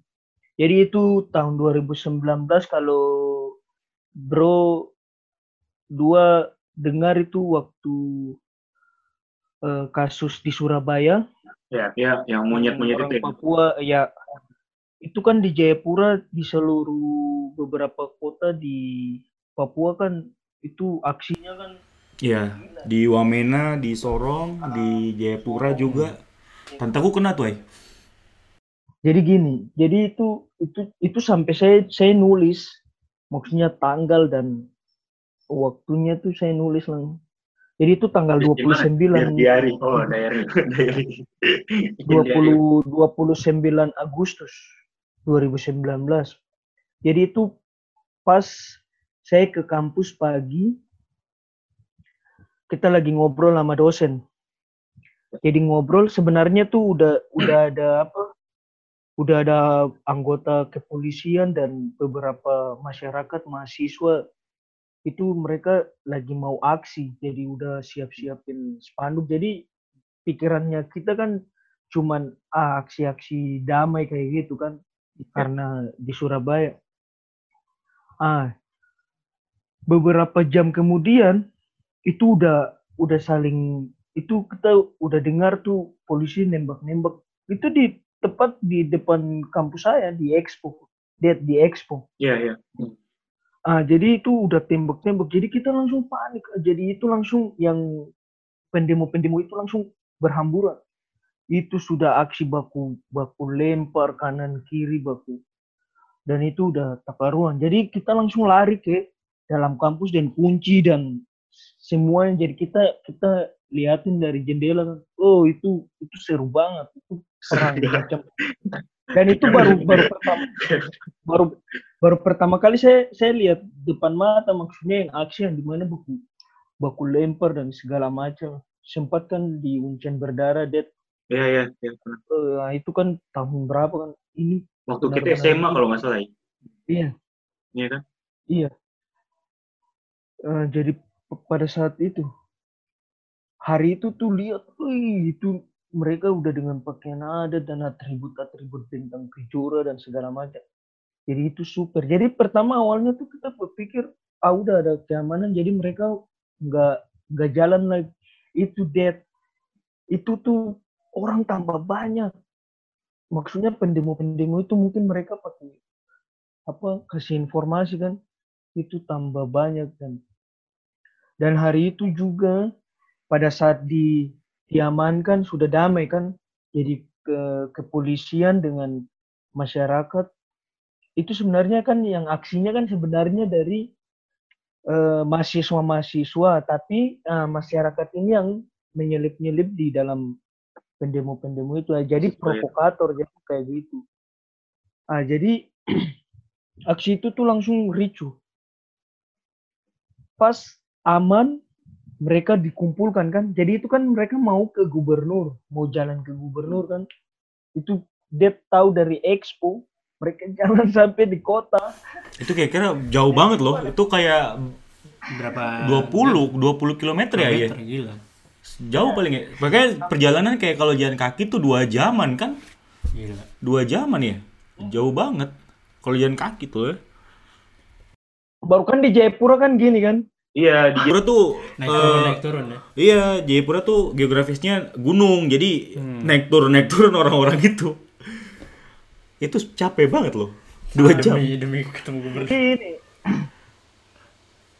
Jadi itu tahun 2019 kalau bro dua dengar itu waktu eh, kasus di Surabaya Ya, ya, yang monyet-monyet itu. ya. Papua ya itu kan di Jayapura di seluruh beberapa kota di Papua kan itu aksinya kan Iya, di Wamena, di Sorong, di Jayapura juga. Tantaku kena tuh, eh. Jadi gini, jadi itu itu itu sampai saya saya nulis maksudnya tanggal dan waktunya tuh saya nulis lang. Jadi itu tanggal Gimana? 29 Biar diary. Oh, diary. diary. Bikin diary. 20 29 Agustus 2019. Jadi itu pas saya ke kampus pagi kita lagi ngobrol sama dosen. Jadi ngobrol sebenarnya tuh udah udah ada apa? Udah ada anggota kepolisian dan beberapa masyarakat mahasiswa itu mereka lagi mau aksi. Jadi udah siap-siapin spanduk. Jadi pikirannya kita kan cuman ah, aksi-aksi damai kayak gitu kan karena di Surabaya. Ah, beberapa jam kemudian itu udah udah saling itu kita udah dengar tuh polisi nembak-nembak. Itu di tepat di depan kampus saya di Expo. Di, di Expo. Iya, iya. ah jadi itu udah tembak-tembak. Jadi kita langsung panik. Jadi itu langsung yang pendemo-pendemo itu langsung berhamburan. Itu sudah aksi baku baku lempar kanan kiri baku. Dan itu udah takaruan jadi kita langsung lari ke dalam kampus dan kunci dan semuanya jadi kita kita liatin dari jendela kan oh itu itu seru banget itu perang macam dan itu baru baru pertama baru baru pertama kali saya saya lihat depan mata maksudnya yang aksi yang di mana baku baku lempar dan segala macam sempat kan di uncian berdarah Ded Iya, iya. iya. Eh, itu kan tahun berapa kan ini Waktu kita SMA itu. kalau nggak salah. ya. iya Iya kan? Iya. Eh, jadi pada saat itu hari itu tuh lihat, wih itu mereka udah dengan pakaian adat dan atribut-atribut bintang kejora dan segala macam. Jadi itu super. Jadi pertama awalnya tuh kita berpikir ah udah ada keamanan jadi mereka nggak nggak jalan lagi. Itu dead. Itu tuh orang tambah banyak. Maksudnya pendemo-pendemo itu mungkin mereka pakai apa kasih informasi kan itu tambah banyak dan dan hari itu juga pada saat di diamankan sudah damai kan jadi ke kepolisian dengan masyarakat. Itu sebenarnya kan yang aksinya kan sebenarnya dari eh, mahasiswa-mahasiswa. Tapi eh, masyarakat ini yang menyelip-nyelip di dalam pendemo-pendemo itu. Ah, jadi provokator jadi kayak gitu. Ah jadi aksi itu tuh langsung ricu pas aman mereka dikumpulkan kan jadi itu kan mereka mau ke gubernur mau jalan ke gubernur kan itu dia tahu dari expo mereka jalan sampai di kota Itu kira-kira jauh banget loh. Itu kayak berapa 20 20 km ya ya. kilometer, gila Jauh paling ya. Makanya perjalanan kayak kalau jalan kaki tuh dua jaman kan? gila Dua jaman ya. Jauh banget. Kalau jalan kaki tuh ya. baru kan di Jayapura kan gini kan Iya, di Jayapura tuh naik turun naik turun ya Iya, Jayapura tuh geografisnya gunung, jadi Hmm. naik turun naik turun orang-orang gitu. Itu capek banget loh, dua jam. demi demi ketemu gubernur ini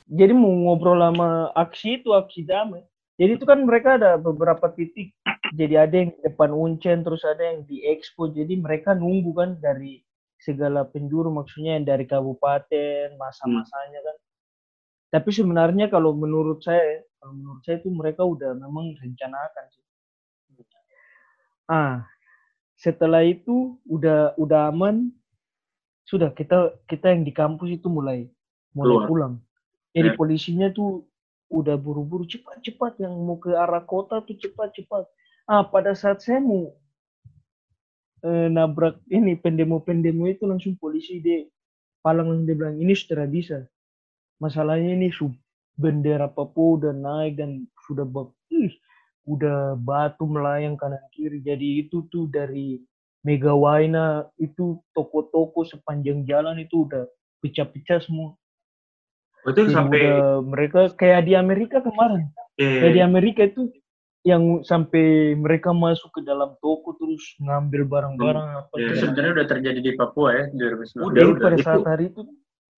jadi mau ngobrol sama aksi itu aksi damai jadi itu kan mereka ada beberapa titik jadi ada yang di depan uncen terus ada yang di expo jadi mereka nunggu kan dari segala penjuru maksudnya yang dari kabupaten masa-masanya kan tapi sebenarnya kalau menurut saya kalau menurut saya itu mereka udah memang rencanakan sih. Ah setelah itu udah udah aman. Sudah kita kita yang di kampus itu mulai mulai Keluar. pulang. Jadi Ya. polisinya tuh udah buru-buru cepat-cepat yang mau ke arah kota tuh cepat-cepat. Ah pada saat saya mau eh, nabrak ini pendemo-pendemo itu langsung polisi dia palang langsung dia bilang ini sudah bisa masalahnya ini bendera Papua udah naik dan sudah ih, udah batu melayang kanan kiri jadi itu tuh dari Megawaina itu toko-toko sepanjang jalan itu udah pecah-pecah semua itu jadi sampai udah mereka kayak di Amerika kemarin eh, kayak di Amerika itu yang sampai mereka masuk ke dalam toko terus ngambil barang-barang apa Iya. Itu segala sebenarnya udah terjadi di Papua ya 2019. Udah, udah. pada Itu- saat hari itu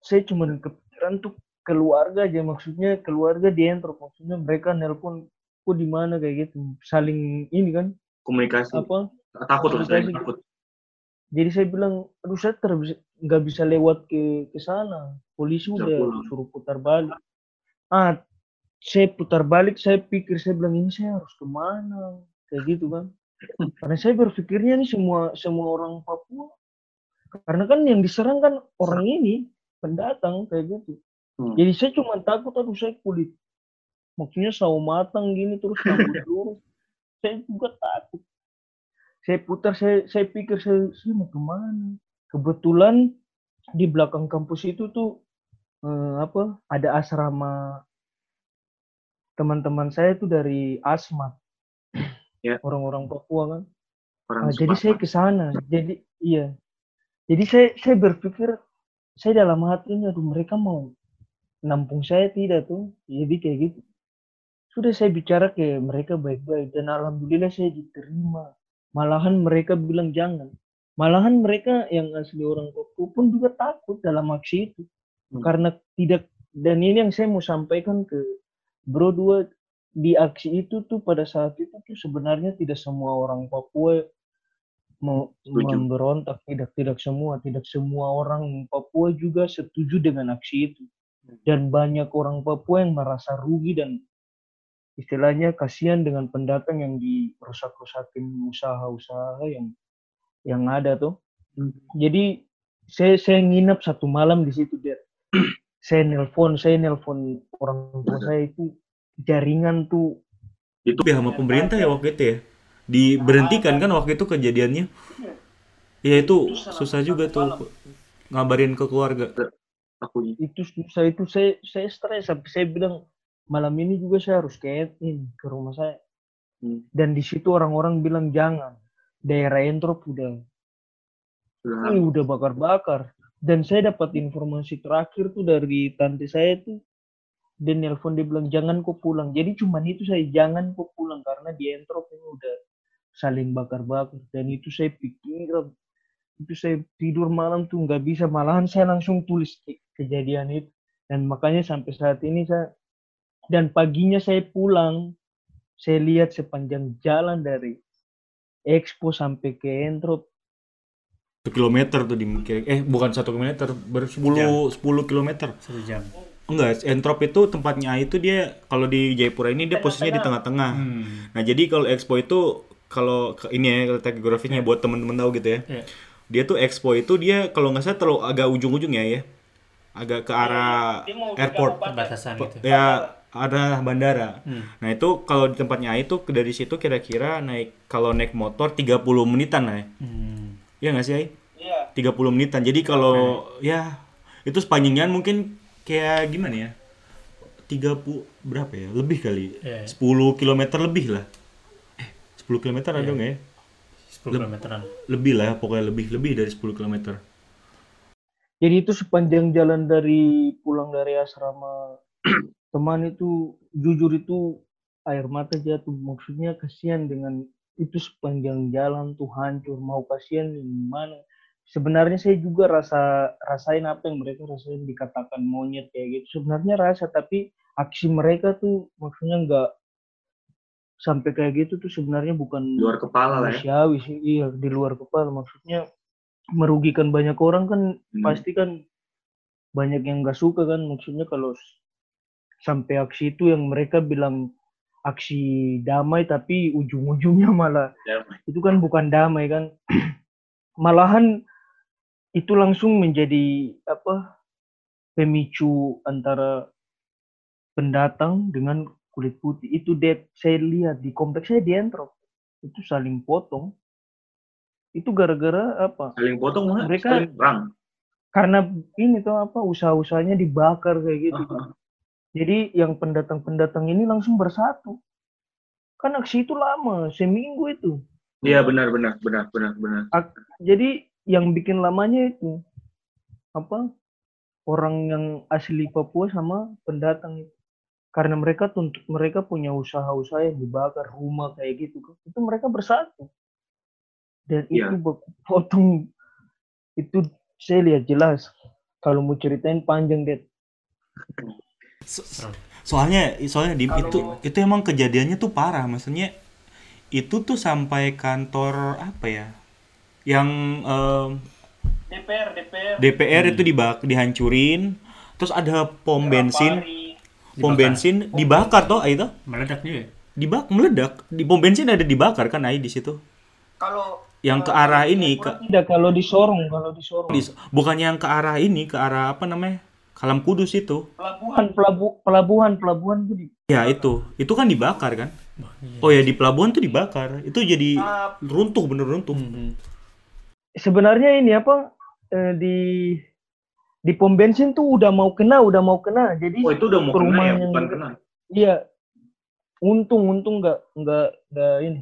saya cuma kepikiran tuh keluarga aja maksudnya keluarga di Entrop maksudnya mereka nelpon kok di mana? kayak gitu. Saling ini kan komunikasi. apa? Takut lah saya takut. jadi saya bilang aduh saya nggak bisa lewat ke ke sana. Polisi Bisa udah suruh putar balik. Ah saya putar balik saya pikir saya bilang ini saya harus ke mana kayak gitu kan. Karena saya berpikirnya nih semua semua orang Papua karena kan yang diserang kan orang ini pendatang kayak gitu Hmm. jadi saya cuma takut aduh saya kulit maksudnya sawo matang gini terus rambut lurus saya juga takut saya putar saya saya pikir saya, saya mau ke mana kebetulan di belakang kampus itu tuh eh, apa ada asrama teman-teman saya itu dari Asmat Ya. orang-orang Papua kan Orang Ah, jadi saya ke sana. Jadi iya. Jadi saya saya berpikir saya dalam hatinya aduh mereka mau nampung saya tidak tuh. Jadi kayak gitu. Sudah saya bicara ke mereka baik-baik dan alhamdulillah saya diterima. Malahan mereka bilang jangan. Malahan mereka yang asli orang Papua pun juga takut dalam aksi itu. Hmm. Karena tidak dan ini yang saya mau sampaikan ke Bro dua di aksi itu tuh pada saat itu tuh sebenarnya tidak semua orang Papua mau memberontak tidak tidak semua tidak semua orang Papua juga setuju dengan aksi itu dan banyak orang Papua yang merasa rugi dan istilahnya kasihan dengan pendatang yang dirusak-rusakin usaha-usaha yang yang ada tuh Hmm. jadi saya saya nginep satu malam di situ dia saya nelpon saya nelpon orang tua saya itu jaringan tuh Itu Tapi sama pemerintah ya waktu itu ya. Diberhentikan kan waktu itu kejadiannya. Ya itu susah juga tuh ngabarin ke keluarga. Akunya. itu susah itu saya saya stres. Sampai saya bilang malam ini juga saya harus ke ke rumah saya. Hmm. dan di situ orang-orang bilang jangan. Daerah Entrop udah. Sudah ini udah bakar-bakar. Dan saya dapat informasi terakhir tuh dari tante saya tuh. Dia nelpon dia bilang jangan kok pulang. Jadi cuman itu saya jangan kok pulang. Karena di Entrop ini udah saling bakar-bakar. Dan itu saya pikir itu saya tidur malam tuh nggak bisa malahan saya langsung tulis ke- kejadian itu dan makanya sampai saat ini saya dan paginya saya pulang saya lihat sepanjang jalan dari Expo sampai ke Entrop Satu kilometer tuh di eh bukan satu kilometer, ber 10 10 kilometer. satu jam Enggak, Entrop itu tempatnya itu dia kalau di Jayapura ini dia posisinya di tengah-tengah. hmm. Nah, jadi kalau Expo itu kalau ini ya letak geografinya buat temen-temen tahu gitu ya. Iya. Dia tuh Expo itu dia kalau nggak salah terlalu agak ujung-ujung ya ya. Agak ke arah mau di airport. Perbatasan gitu. Ya ada bandara. Hmm. Nah, itu kalau di tempatnya itu dari situ kira-kira naik kalau naik motor 30 menitan lah ya. Hmm. Iya nggak sih Ai? Iya. 30 menitan. Jadi kalau ya itu sepanjangnya mungkin kayak gimana ya? 30 berapa ya? Lebih kali. Iya. 10 km lebih lah. Eh, 10 km ada Iya. nggak ya? 10 kilometeran. Lebih lah, pokoknya lebih lebih dari 10 km. Jadi itu sepanjang jalan dari pulang dari asrama teman itu jujur itu air mata jatuh. Maksudnya kasihan dengan itu sepanjang jalan tuh hancur. Mau kasihan di mana? Sebenarnya saya juga rasa rasain apa yang mereka rasain dikatakan monyet kayak gitu. Sebenarnya rasa tapi aksi mereka tuh maksudnya nggak sampai kayak gitu tuh sebenarnya bukan luar kepala lah ya sih. Iya di luar kepala maksudnya merugikan banyak orang kan Hmm. pasti kan banyak yang nggak suka kan maksudnya kalau sampai aksi itu yang mereka bilang aksi damai tapi ujung-ujungnya malah Damai. itu kan bukan damai kan malahan itu langsung menjadi apa pemicu antara pendatang dengan kulit putih. Itu det saya lihat di kompleks saya di Entrop. Itu saling potong. Itu gara-gara apa? Saling potong mana? Mereka- saling perang. karena ini tuh apa usaha-usahanya dibakar kayak gitu. Ah, jadi yang pendatang-pendatang ini langsung bersatu. Kan aksi itu lama seminggu itu. Iya benar benar benar benar benar. Jadi yang bikin lamanya itu apa orang yang asli Papua sama pendatang itu karena mereka tuntut mereka punya usaha-usaha yang dibakar rumah kayak gitu kan itu mereka bersatu. Dan Iya. itu potong. Itu saya lihat jelas. Kalau mau ceritain panjang deh So- soalnya soalnya Dim, Kalau- itu itu emang kejadiannya tuh parah. Maksudnya itu tuh sampai kantor apa ya yang em, DPR DPR DPR Hmm. itu dibak dihancurin. Terus ada pom bensin Dibakar. bensin dibakar toh itu Meledak juga. ya? dibak meledak. Di pom bensin ada dibakar kan ai di situ? Kalau yang ke arah ini ke tidak kalau di Sorong kalau di Sorong. Di- bukannya yang ke arah ini ke arah apa namanya? Kalam Kudus itu. Pelabuhan pelabu- pelabuhan pelabuhan tuh di ya itu. Itu kan dibakar kan? Oh, iya. oh ya di pelabuhan tuh dibakar. Itu jadi Ah, runtuh bener runtuh Hmm. sebenarnya ini apa eh, di di pom bensin tuh udah mau kena udah mau kena. Jadi oh itu udah mau kena ya? bukan kena. Iya. Untung untung nggak nggak nggak ini.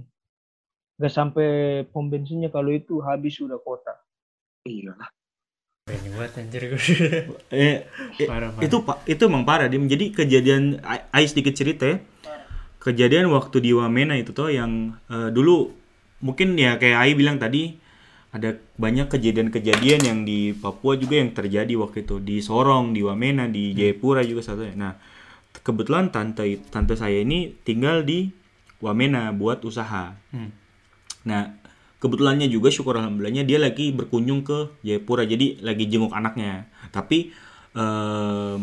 Nggak sampai pom bensinnya kalau itu habis sudah kota. Iya lah. Banget anjir gue. eh, eh, Parah, parah. itu pak itu emang parah dia jadi kejadian Ais sedikit cerita ya. Kejadian waktu di Wamena itu tuh yang eh, dulu mungkin ya kayak Ai bilang tadi ada banyak kejadian-kejadian yang di Papua juga yang terjadi waktu itu di Sorong di Wamena di Jayapura juga satu nah kebetulan tante tante saya ini tinggal di Wamena buat usaha Hmm. Nah, kebetulannya juga syukur alhamdulillahnya dia lagi berkunjung ke Jayapura, jadi lagi jenguk anaknya. Tapi em,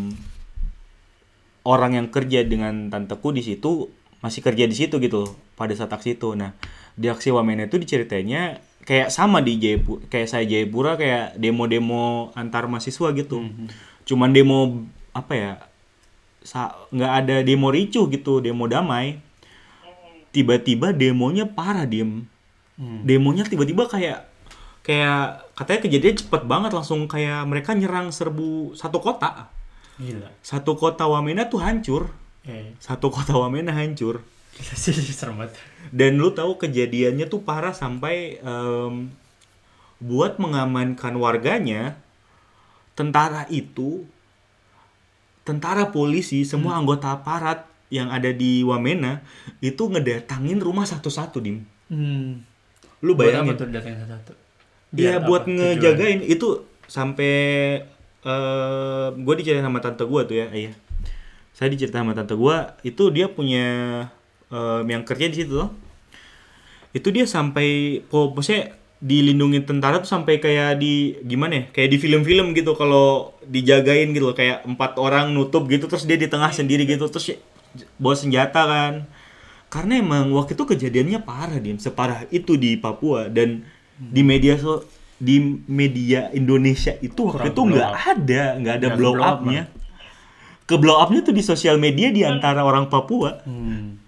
orang yang kerja dengan tanteku di situ masih kerja di situ gitu pada saat aksi itu. Nah, di aksi Wamena itu diceritainnya kayak sama di Jayapura, kayak saya Jayapura kayak demo-demo antar mahasiswa gitu. Hmm. Cuman demo apa ya? nggak ada demo ricuh gitu, demo damai. Tiba-tiba demonya parah diem Hmm. demonya tiba-tiba kayak kayak katanya kejadian cepet banget langsung kayak mereka nyerang serbu satu kota Gila. satu kota Wamena tuh hancur Eh, satu kota Wamena hancur serem banget. dan lu tahu kejadiannya tuh parah sampai em, buat mengamankan warganya tentara itu tentara polisi semua anggota aparat yang ada di Wamena itu ngedatangin rumah satu-satu dim Hmm. lu Buat bayangin tuh datang satu-satu? Iya buat ngejagain itu sampai eh gue diceritain sama tante gue tuh ya, iya. Saya diceritain sama tante gue itu dia punya em, yang kerja di situ. Itu dia sampai maksudnya dilindungi tentara tuh sampai kayak di gimana ya? Kayak di film-film gitu kalau dijagain gitu loh, kayak empat orang nutup gitu terus dia di tengah sendiri gitu terus ya- bawa senjata kan. karena emang waktu itu kejadiannya parah dim separah itu di Papua dan di media so di media Indonesia itu waktu Kurang itu nggak ada nggak ada blow blow up, up-nya ke blow up-nya tuh di sosial media di antara orang Papua Hmm.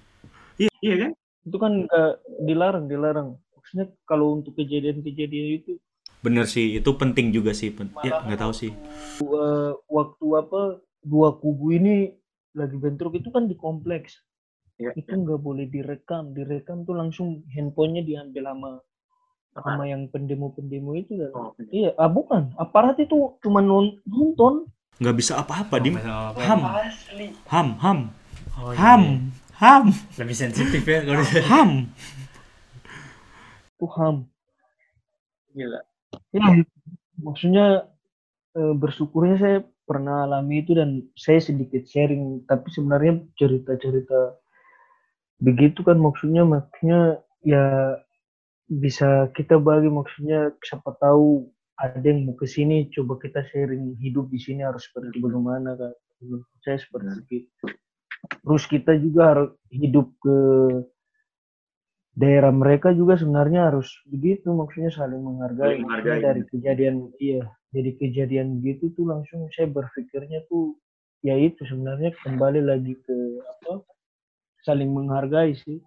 Iya kan? Itu kan nggak dilarang, dilarang. Maksudnya kalau untuk kejadian-kejadian itu. Bener sih itu penting juga sih pen- ya nggak tahu sih. eh, waktu apa dua kubu ini lagi bentrok itu kan di kompleks. Iya. Itu nggak boleh direkam, direkam tuh langsung handphonenya diambil sama sama yang pendemo-pendemo itu dan Oh, iya, ah bukan, aparat itu cuma non- nonton. nggak bisa apa-apa dim. Ham. Ham ham. Oh, iya. ham ham. Lebih sensitif ya kalau ham. Itu ham. Gila. Ya, maksudnya eh, bersyukurnya saya pernah alami itu dan saya sedikit sharing, tapi sebenarnya cerita-cerita begitu kan maksudnya maksudnya ya bisa kita bagi maksudnya siapa tahu ada yang mau ke sini coba kita sharing hidup di sini harus seperti bagaimana kan. Menurut saya seperti itu terus kita juga harus hidup ke daerah mereka juga sebenarnya harus begitu maksudnya saling menghargai, Saling Maksudnya menghargai. dari kejadian iya jadi kejadian begitu tuh langsung saya berpikirnya tuh ya itu sebenarnya kembali lagi ke apa saling menghargai sih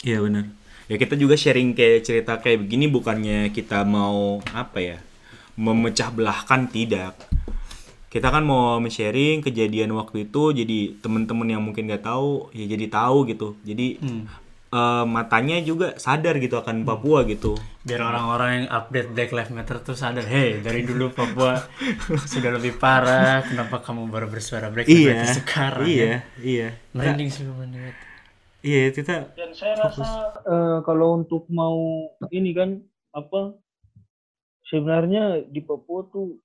Iya benar. Ya kita juga sharing kayak cerita kayak begini bukannya kita mau apa ya memecah belahkan tidak. Kita kan mau sharing kejadian waktu itu jadi teman-teman yang mungkin nggak tahu ya jadi tahu gitu. Jadi Hmm. eh, matanya juga sadar gitu akan Papua gitu. biar orang-orang yang update Black Lives Matter tuh sadar, hey dari dulu Papua sudah lebih parah, kenapa kamu baru bersuara Black Lives Iya. Matter sekarang? Iya, ya? iya. Merinding sih mendengar. Iya, kita dan saya rasa eh, kalau untuk mau ini kan apa sebenarnya di Papua tuh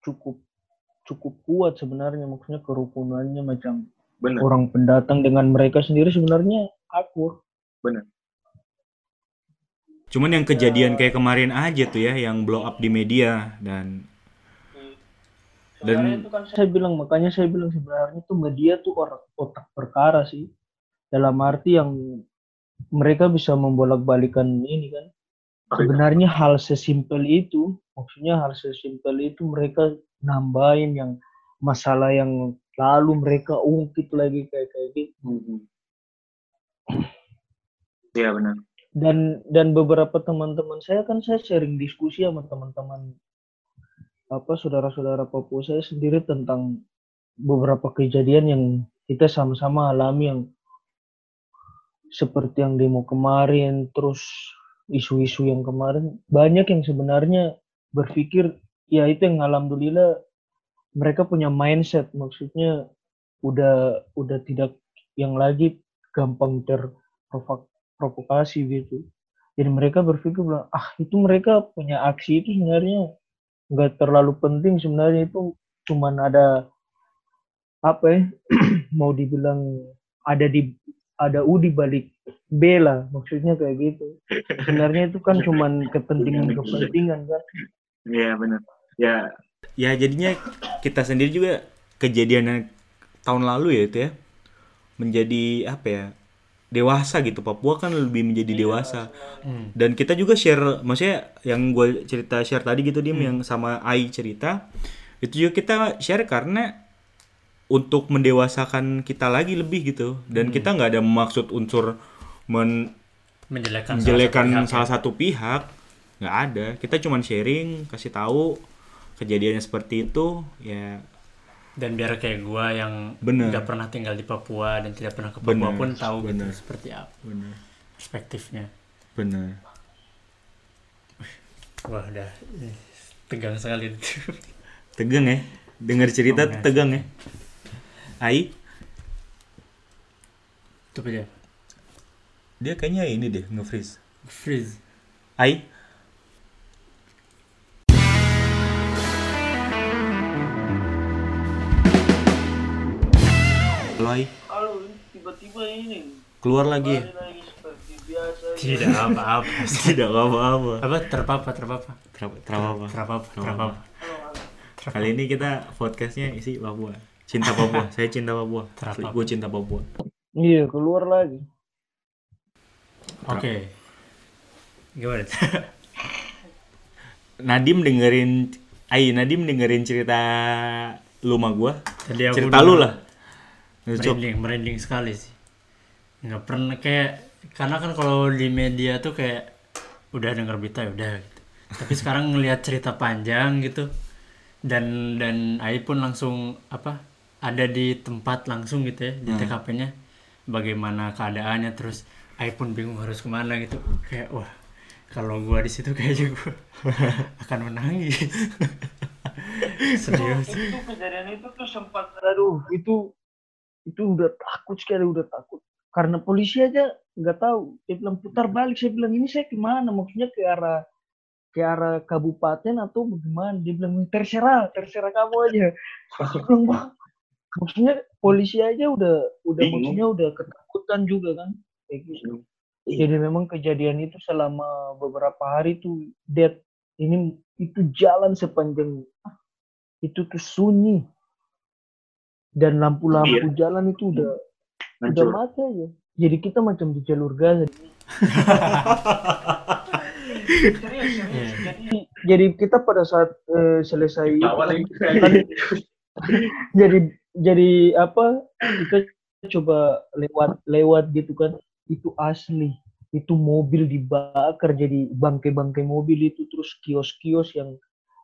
cukup cukup kuat sebenarnya maksudnya kerukunannya macam Benar. orang pendatang dengan mereka sendiri sebenarnya akur cuman yang kejadian kayak kemarin aja tuh ya yang blow up di media dan Sebenarnya Dan- itu kan saya bilang makanya saya bilang sebenarnya tuh media tuh orang otak perkara sih. Dalam arti yang mereka bisa membolak-balikan ini kan sebenarnya hal sesimpel itu maksudnya hal sesimpel itu mereka nambahin yang masalah yang lalu mereka ungkit lagi kayak kayak gitu. Iya benar. dan dan beberapa teman-teman saya kan saya sharing diskusi sama teman-teman apa saudara-saudara Papua saya sendiri tentang beberapa kejadian yang kita sama-sama alami yang seperti yang demo kemarin terus isu-isu yang kemarin banyak yang sebenarnya berpikir ya itu yang alhamdulillah mereka punya mindset maksudnya udah udah tidak yang lagi gampang terprovokasi gitu. Jadi mereka berpikir bilang ah itu mereka punya aksi itu sebenarnya nggak terlalu penting sebenarnya itu cuman ada apa ya mau dibilang ada di ada U di balik B lah maksudnya kayak gitu. Sebenarnya itu kan cuman kepentingan kepentingan kan. Iya benar. Ya. Ya jadinya kita sendiri juga kejadian tahun lalu ya itu ya. Menjadi apa ya dewasa gitu. Papua kan lebih menjadi dewasa. Hmm. dan kita juga share maksudnya yang gue cerita share tadi gitu dim yang sama Ai cerita itu juga kita share karena untuk mendewasakan kita lagi lebih gitu. Dan kita nggak ada maksud unsur men Menjelekan, menjelekan salah satu pihak. salah satu pihak nggak ada. Kita cuman sharing kasih tahu kejadiannya seperti itu ya. Dan biar kayak gua yang Bener. nggak pernah tinggal di Papua dan tidak pernah ke Papua Bener, pun tahu gitu bener. seperti apa benar perspektifnya. benar Wah udah eh, tegang sekali. Tegang ya? Dengar cerita Oh, tegang ya Ai Itu aja. dia? Kayaknya ini deh nge-freeze. Freeze. Ai Halo Ai kalau tiba-tiba ini. Keluar lagi. Lagi seperti biasa. Tidak apa-apa. tidak apa-apa. Apa terpapa terpapa? Ter- terapa terpapa terpapa. kali ini kita podcastnya isi Papua cinta Papua saya cinta Papua gue cinta Papua Iya, keluar lagi. Oke. Gimana? Nadim dengerin Ai Nadim dengerin cerita lu sama gua Tadi aku cerita lu lah merinding, merinding sekali sih. Nggak pernah kayak karena kan kalau di media tuh kayak udah denger berita ya udah gitu. Tapi sekarang ngelihat cerita panjang gitu dan dan Ai pun langsung apa ada di tempat langsung gitu ya di TKP-nya bagaimana keadaannya terus Ai pun bingung harus ke mana gitu. Kayak wah kalau gua di situ kayaknya gua akan menangis. Serius. Itu kejadian itu tuh sempat aduh itu itu udah takut sekali udah takut. Karena polisi aja nggak tahu. Dia bilang putar balik. Saya bilang ini saya ke mana? Maksudnya ke arah ke arah kabupaten atau bagaimana? Dia bilang terserah terserah kamu aja. Saya bilang, "Wah, maksudnya polisi aja udah udah Bingung. maksudnya udah ketakutan juga kan kayak gitu. Jadi memang kejadian itu selama beberapa hari tuh dead ini itu jalan sepanjang ah, itu tuh sunyi. Dan lampu-lampu jalan itu udah udah Hancur. mati aja. Jadi kita macam di jalur Gaza. Serius serius Iya. jadi jadi kita pada saat eh, selesai itu kan, jadi jadi apa kita coba lewat lewat gitu kan. Itu asli. Itu mobil dibakar jadi bangkai-bangkai mobil itu. Terus kios-kios yang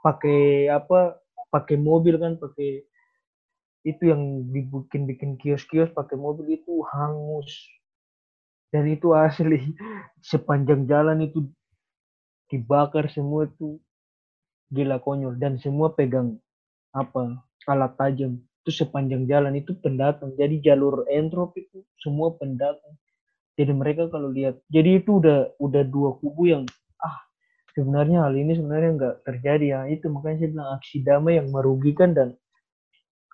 pakai apa pakai mobil kan pakai itu yang dibikin-bikin kios-kios pakai mobil itu hangus. Dan itu asli. Sepanjang jalan itu dibakar semua itu gila konyol. Dan semua pegang apa alat tajam itu sepanjang jalan itu pendatang. Jadi jalur entrop itu semua pendatang. Jadi mereka kalau lihat jadi itu udah udah dua kubu yang ah sebenarnya hal ini sebenarnya nggak terjadi ya. Itu makanya saya bilang aksi damai yang merugikan dan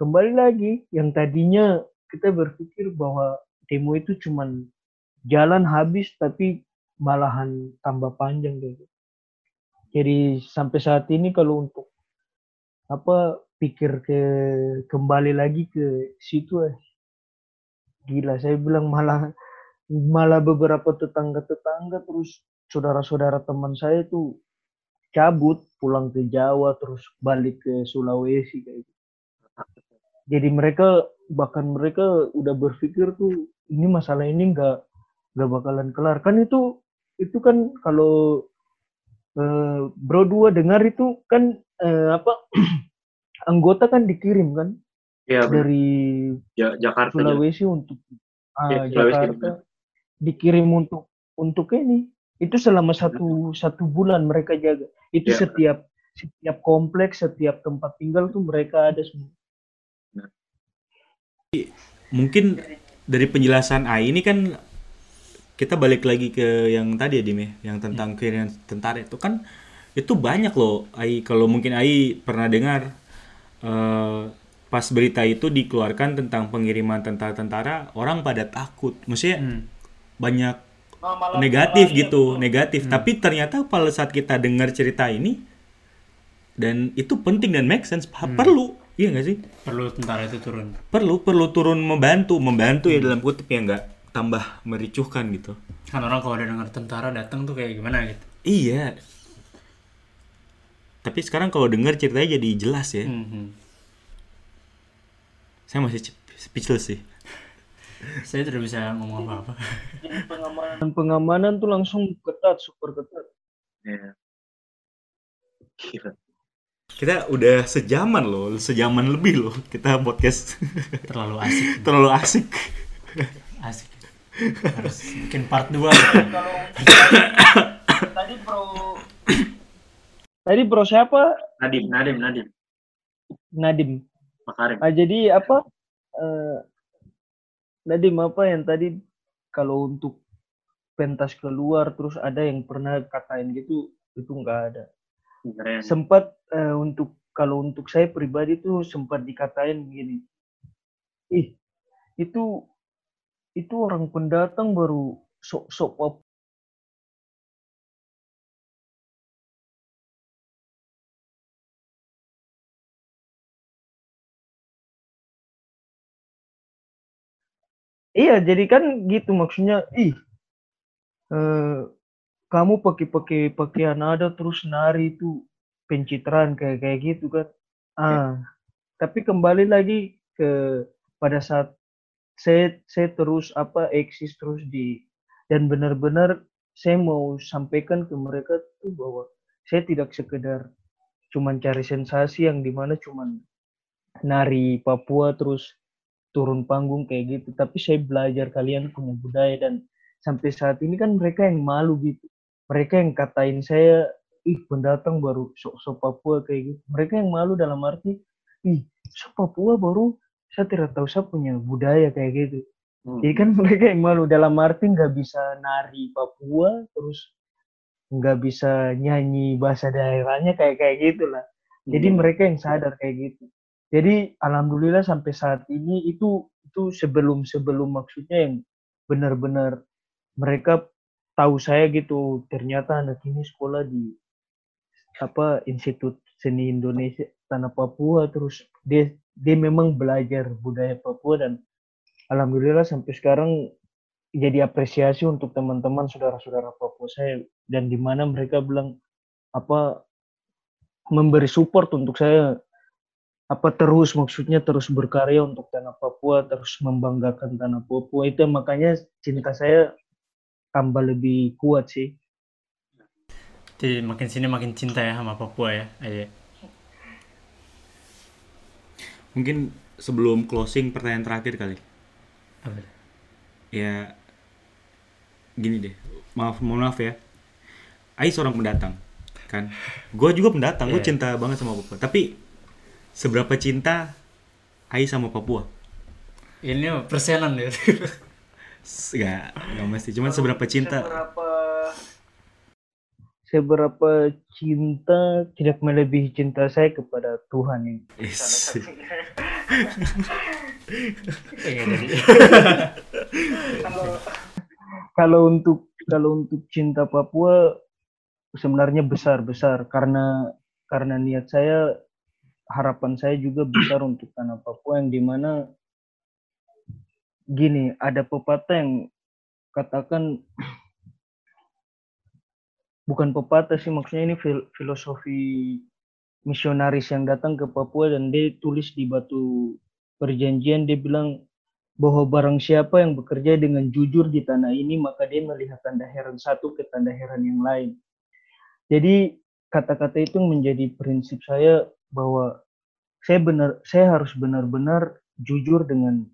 kembali lagi yang tadinya kita berpikir bahwa demo itu cuman jalan habis tapi malahan tambah panjang gitu. Jadi sampai saat ini kalau untuk apa pikir ke kembali lagi ke situ eh, gila saya bilang malah malah beberapa tetangga-tetangga terus saudara-saudara teman saya tuh cabut pulang ke Jawa terus balik ke Sulawesi kayak gitu. Jadi mereka bahkan mereka udah berpikir tuh ini masalah ini nggak nggak bakalan kelar kan itu itu kan kalau eh, bro dua dengar itu kan eh, apa anggota kan dikirim kan? Iya, bener. dari Ja- Jakarta. Ja- Sulawesi untuk ah, Iya, Sulawesi, Jakarta dikirim untuk untuk ini. Itu selama satu satu bulan mereka jaga. Itu Iya. setiap setiap kompleks setiap tempat tinggal tuh mereka ada semua. Mungkin dari penjelasan Ai ini kan kita balik lagi ke yang tadi ya Dim ya, yang tentang kiriman tentara itu kan itu banyak loh Ai. Kalau mungkin Ai pernah dengar eh, pas berita itu dikeluarkan tentang pengiriman tentara-tentara orang pada takut. Maksudnya Hmm. banyak negatif gitu negatif. Tapi ternyata pada saat kita dengar cerita ini dan itu penting dan make sense pa- perlu. Iya nggak sih? Perlu tentara itu turun. Perlu perlu turun membantu membantu ya dalam kutip ya nggak tambah mericuhkan gitu. Kan orang kalau udah dengar tentara datang tuh kayak gimana gitu. Iya tapi sekarang kalau dengar ceritanya jadi jelas ya. Mhm. saya masih speechless sih. Saya tidak bisa ngomong apa-apa. Jadi pengamanan. Pengamanan tuh langsung ketat super ketat. Gila. kita udah sejaman loh sejaman lebih loh kita podcast. Terlalu asik. Terlalu asik. Asik. Harus bikin part 2 kalau tadi bro tadi bro siapa Nadim, Nadim, Nadim. Nadim Makarim. ah, jadi apa eh, Nadim apa yang tadi kalau untuk pentas keluar terus ada yang pernah katain gitu itu nggak ada Keren. sempat eh, untuk kalau untuk saya pribadi tuh sempat dikatain begini ih itu itu orang pendatang baru sok-sok iya jadi kan gitu maksudnya ih eh, kamu pakai pakai pakaian ada terus nari itu pencitraan kayak kayak gitu kan. Ah tapi kembali lagi ke pada saat saya saya terus apa eksis terus di dan benar-benar saya mau sampaikan ke mereka tuh bahwa saya tidak sekedar cuman cari sensasi yang di mana cuman nari Papua terus turun panggung kayak gitu. Tapi saya belajar kalian punya budaya dan sampai saat ini kan mereka yang malu gitu. Mereka yang katain saya ih pendatang baru sok-sok Papua kayak gitu. Mereka yang malu dalam arti ih sok Papua baru saya tidak tahu saya punya budaya kayak gitu. Hmm. jadi kan mereka yang malu dalam arti nggak bisa nari Papua terus nggak bisa nyanyi bahasa daerahnya kayak kayak gitulah. Jadi Hmm. mereka yang sadar kayak gitu jadi alhamdulillah sampai saat ini itu itu sebelum sebelum maksudnya yang benar-benar mereka tahu saya gitu ternyata anak ini sekolah di apa Institut Seni Indonesia Tanah Papua terus dia dia memang belajar budaya Papua dan alhamdulillah sampai sekarang jadi apresiasi untuk teman-teman saudara-saudara Papua saya dan di mana mereka bilang apa memberi support untuk saya apa terus maksudnya terus berkarya untuk tanah Papua terus membanggakan tanah Papua itu makanya cinta saya tambah lebih kuat sih Jadi makin sini makin cinta ya sama Papua ya. Ayo. Mungkin sebelum closing pertanyaan terakhir kali. Apa? Ya gini deh. Maaf, mohon maaf ya. Ai seorang pendatang, kan? Gue juga pendatang, gue Iya. cinta banget sama Papua. Tapi seberapa cinta Ai sama Papua? Ini persenan ya. S- Gak, gak mesti. Cuman seberapa cinta? seberapa seberapa cinta tidak melebihi cinta saya kepada Tuhan ini jadi. kalau untuk kalau untuk cinta Papua sebenarnya besar besar karena karena niat saya harapan saya juga besar untuk tanah Papua yang di mana gini ada pepatah yang katakan bukan pepatah sih maksudnya ini fil- filosofi misionaris yang datang ke Papua dan dia tulis di batu perjanjian dia bilang bahwa barang siapa yang bekerja dengan jujur di tanah ini maka dia melihat tanda heran satu ke tanda heran yang lain. Jadi kata-kata itu menjadi prinsip saya bahwa saya benar saya harus benar-benar jujur dengan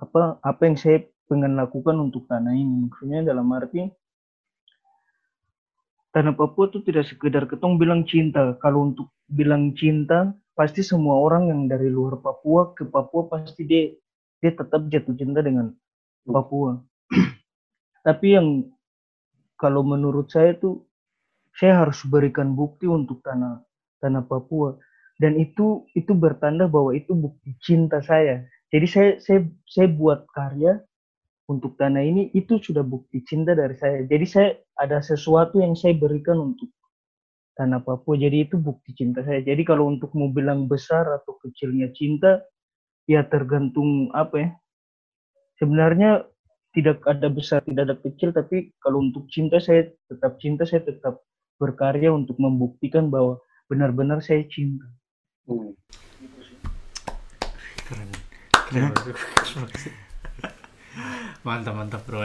apa apa yang saya pengen lakukan untuk tanah ini. Maksudnya dalam arti tanah Papua itu tidak sekedar ketong bilang cinta. Kalau untuk bilang cinta, pasti semua orang yang dari luar Papua ke Papua pasti dia dia tetap jatuh cinta dengan Papua. Tapi yang kalau menurut saya itu saya harus berikan bukti untuk tanah tanah Papua dan itu itu bertanda bahwa itu bukti cinta saya. Jadi saya saya saya buat karya untuk tanah ini itu sudah bukti cinta dari saya. Jadi saya ada sesuatu yang saya berikan untuk tanah Papua. Jadi itu bukti cinta saya. Jadi kalau untuk mau bilang besar atau kecilnya cinta, ya tergantung apa ya. Sebenarnya tidak ada besar, tidak ada kecil, tapi kalau untuk cinta saya tetap cinta, saya tetap berkarya untuk membuktikan bahwa benar-benar saya cinta. Hmm. Keren. Keren. mantap mantap bro.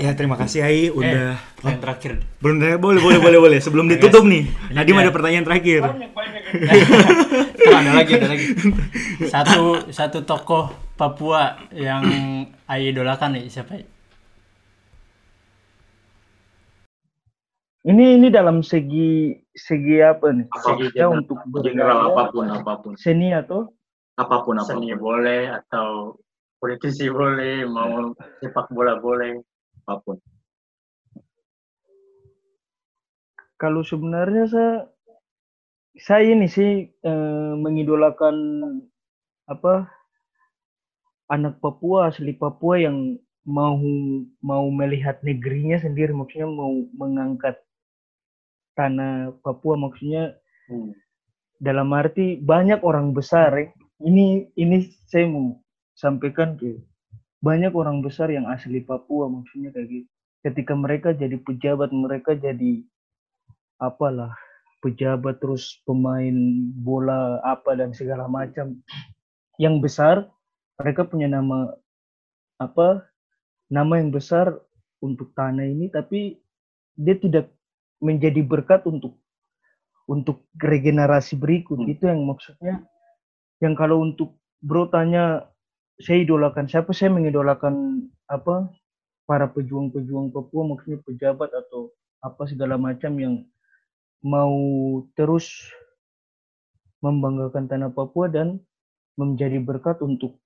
Ya terima kasih Ai udah. Eh, yang terakhir. Belum boleh boleh boleh boleh. Sebelum ditutup nih. Nadim ada pertanyaan terakhir. Tuh, ada lagi ada lagi. Satu satu tokoh Papua yang Ai idolakan nih siapa? Ini ini dalam segi segi apa nih? Segi Ya general. untuk general apa pun apa pun seni atau apa pun Seni apa pun boleh atau politisi boleh, mau sepak bola boleh. apa pun kalau sebenarnya saya saya ini sih eh, mengidolakan apa anak Papua asli Papua yang mau mau melihat negerinya sendiri maksudnya mau mengangkat tanah Papua maksudnya Hmm. dalam arti banyak orang besar ya ini ini saya mau sampaikan ke banyak orang besar yang asli Papua maksudnya kayak gitu. Ketika mereka jadi pejabat, mereka jadi apalah pejabat terus pemain bola apa dan segala macam yang besar mereka punya nama apa nama yang besar untuk tanah ini tapi dia tidak menjadi berkat untuk untuk regenerasi berikut. Hmm. itu yang maksudnya. Yang kalau untuk bro tanya saya idolakan siapa? Saya mengidolakan apa para pejuang-pejuang Papua maksudnya pejabat atau apa segala macam yang mau terus membanggakan tanah Papua dan menjadi berkat untuk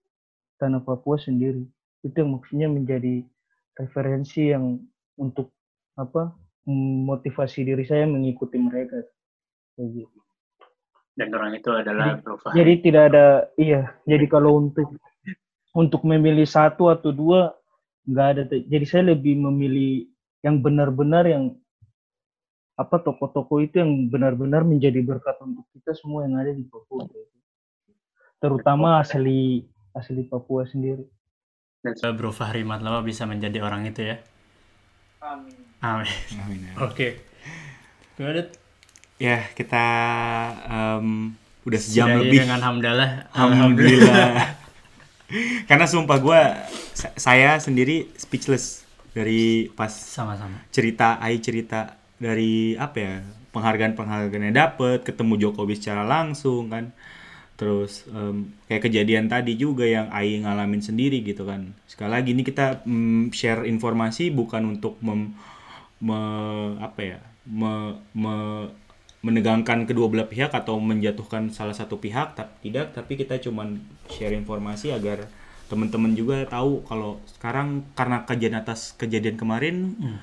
tanah Papua sendiri. Itu yang maksudnya menjadi referensi yang untuk apa motivasi diri saya mengikuti mereka gitu. Dan orang itu adalah Fahri. Jadi tidak ada iya. Jadi kalau untuk untuk memilih satu atau dua nggak ada. Jadi saya lebih memilih yang benar-benar yang apa toko-toko itu yang benar-benar menjadi berkat untuk kita semua yang ada di Papua. Terutama asli asli Papua sendiri. Bro Fahri Matlawa bisa menjadi orang itu ya. Amin. Amin. Amin, ya. Oke. Gimana? Ya, kita em, udah sejam Sudahi lebih. dengan hamdalah. Alhamdulillah. Karena sumpah gue, saya sendiri speechless dari pas Sama-sama. cerita, Ai cerita dari apa ya penghargaan-penghargaan yang dapet, ketemu Jokowi secara langsung kan, terus em, kayak kejadian tadi juga yang Ai ngalamin sendiri gitu kan. Sekali lagi ini kita mm, share informasi bukan untuk mem, me- apa ya, me- me- menegangkan kedua belah pihak atau menjatuhkan salah satu pihak, tapi tidak, tapi kita cuman share informasi agar teman-teman juga tahu kalau sekarang karena kejadian atas kejadian kemarin Hmm.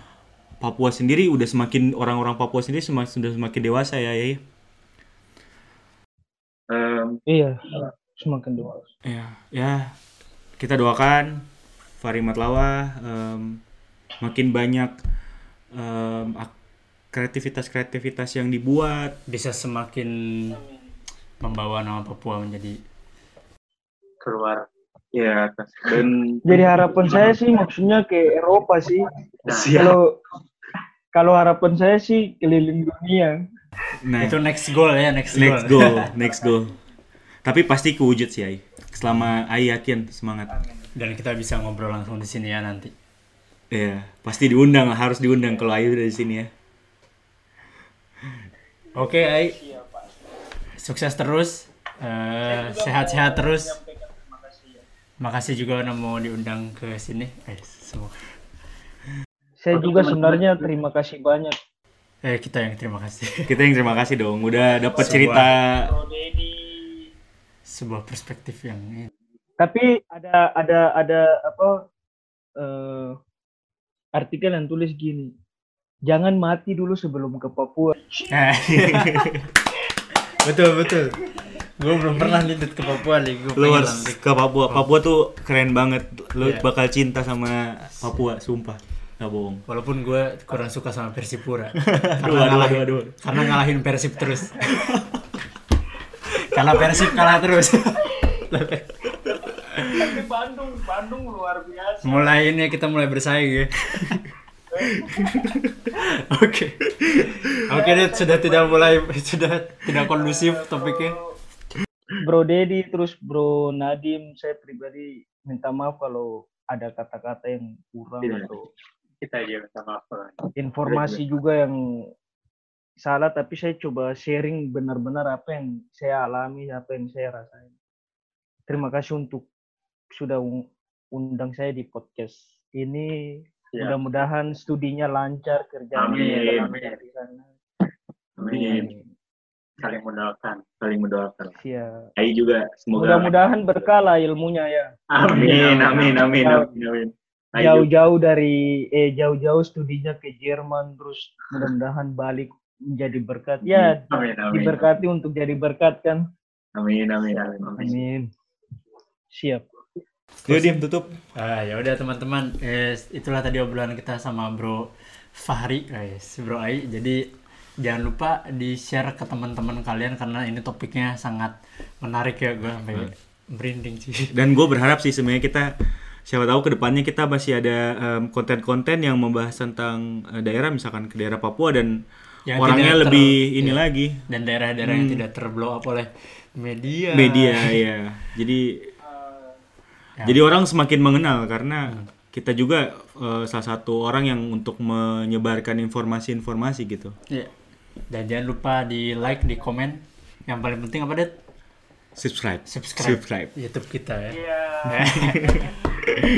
Papua sendiri udah semakin orang-orang Papua sendiri semakin sudah semakin dewasa ya ya. Em, Iya. Semakin dewasa. Ya, ya kita doakan Fahri Matlawa em, makin banyak em, ak- kreativitas-kreativitas yang dibuat. Bisa semakin membawa nama Papua menjadi keluar. Ya, dan Jadi harapan saya sih maksudnya ke Eropa sih. Kalau kalau harapan saya sih keliling dunia. Nah, itu next goal ya next, next goal. goal, next goal. Tapi pasti kewujud sih Ai. Selama Ai yakin semangat. Dan kita bisa ngobrol langsung di sini ya nanti. Ya, pasti diundang lah, harus diundang kalau Ayu udah di sini ya. Oke, Ai. Sukses terus. Eh, sehat-sehat terus. Makasih juga udah mau diundang ke sini. Eh, semua. Saya juga sebenarnya terima kasih banyak. Eh, kita yang terima kasih. Kita yang terima kasih dong, udah dapat cerita. Sebuah perspektif yang ini. Tapi ada ada ada apa eh, artikel yang tulis gini. Jangan mati dulu sebelum ke Papua. Eh. betul, betul. Gue belum pernah nitip ke Papua nih. Gue Lu pengen harus ke Papua. Papua tuh keren banget. Lu Iya. bakal cinta sama Papua, sumpah. Gak bohong. Walaupun gue kurang suka sama Persipura. Aduh, karena, aduh, ngalahin, aduh, aduh. karena ngalahin Persib terus. karena Persib kalah terus. Bandung, Bandung luar biasa. mulai ini kita mulai bersaing ya. Oke. Oke, Dit, sudah tidak mulai sudah tidak kondusif topiknya. Bro Dedi terus Bro Nadim, saya pribadi minta maaf kalau ada kata-kata yang kurang Tidak. atau kita aja minta maaf. Bang. informasi juga yang salah tapi saya coba sharing benar-benar apa yang saya alami apa yang saya rasain terima kasih untuk sudah un- undang saya di podcast ini Ya. mudah-mudahan studinya lancar kerjanya Amin. lancar di sana Amin. Saling mendoakan. saling mendoakan. Siap. Ai juga semoga mudah-mudahan berkala ilmunya ya Amin, amin, amin, amin, amin. Ai juga- jauh-jauh dari eh jauh-jauh studinya ke Jerman terus mudah-mudahan balik menjadi berkat ya Amin, amin. diberkati untuk jadi berkat kan Amin, amin, amin, amin. amin siap Yuk, Dim, tutup. Ah, ya udah teman-teman, eh, itulah tadi obrolan kita sama Bro Fahri, guys, Bro Ai. Jadi jangan lupa di share ke teman-teman kalian karena ini topiknya sangat menarik ya gue sampai Hmm. merinding sih Dan gue berharap sih sebenarnya kita siapa tahu ke depannya kita masih ada konten-konten yang membahas tentang eh, daerah misalkan ke daerah Papua dan Yang orangnya ter- lebih ini iya. lagi dan daerah-daerah yang tidak terblow up oleh media media ya. Jadi Ya. jadi orang semakin mengenal karena kita juga eh, salah satu orang yang untuk menyebarkan informasi-informasi gitu. Iya. dan jangan lupa di like di komen yang paling penting apa det Subscribe. subscribe, Subscribe. YouTube kita ya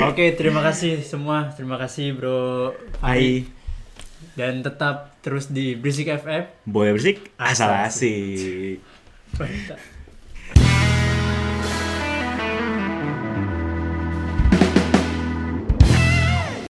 oke terima kasih semua terima kasih bro Hai. dan tetap terus di Berisik FM Boy bersik asal asik. Mantap.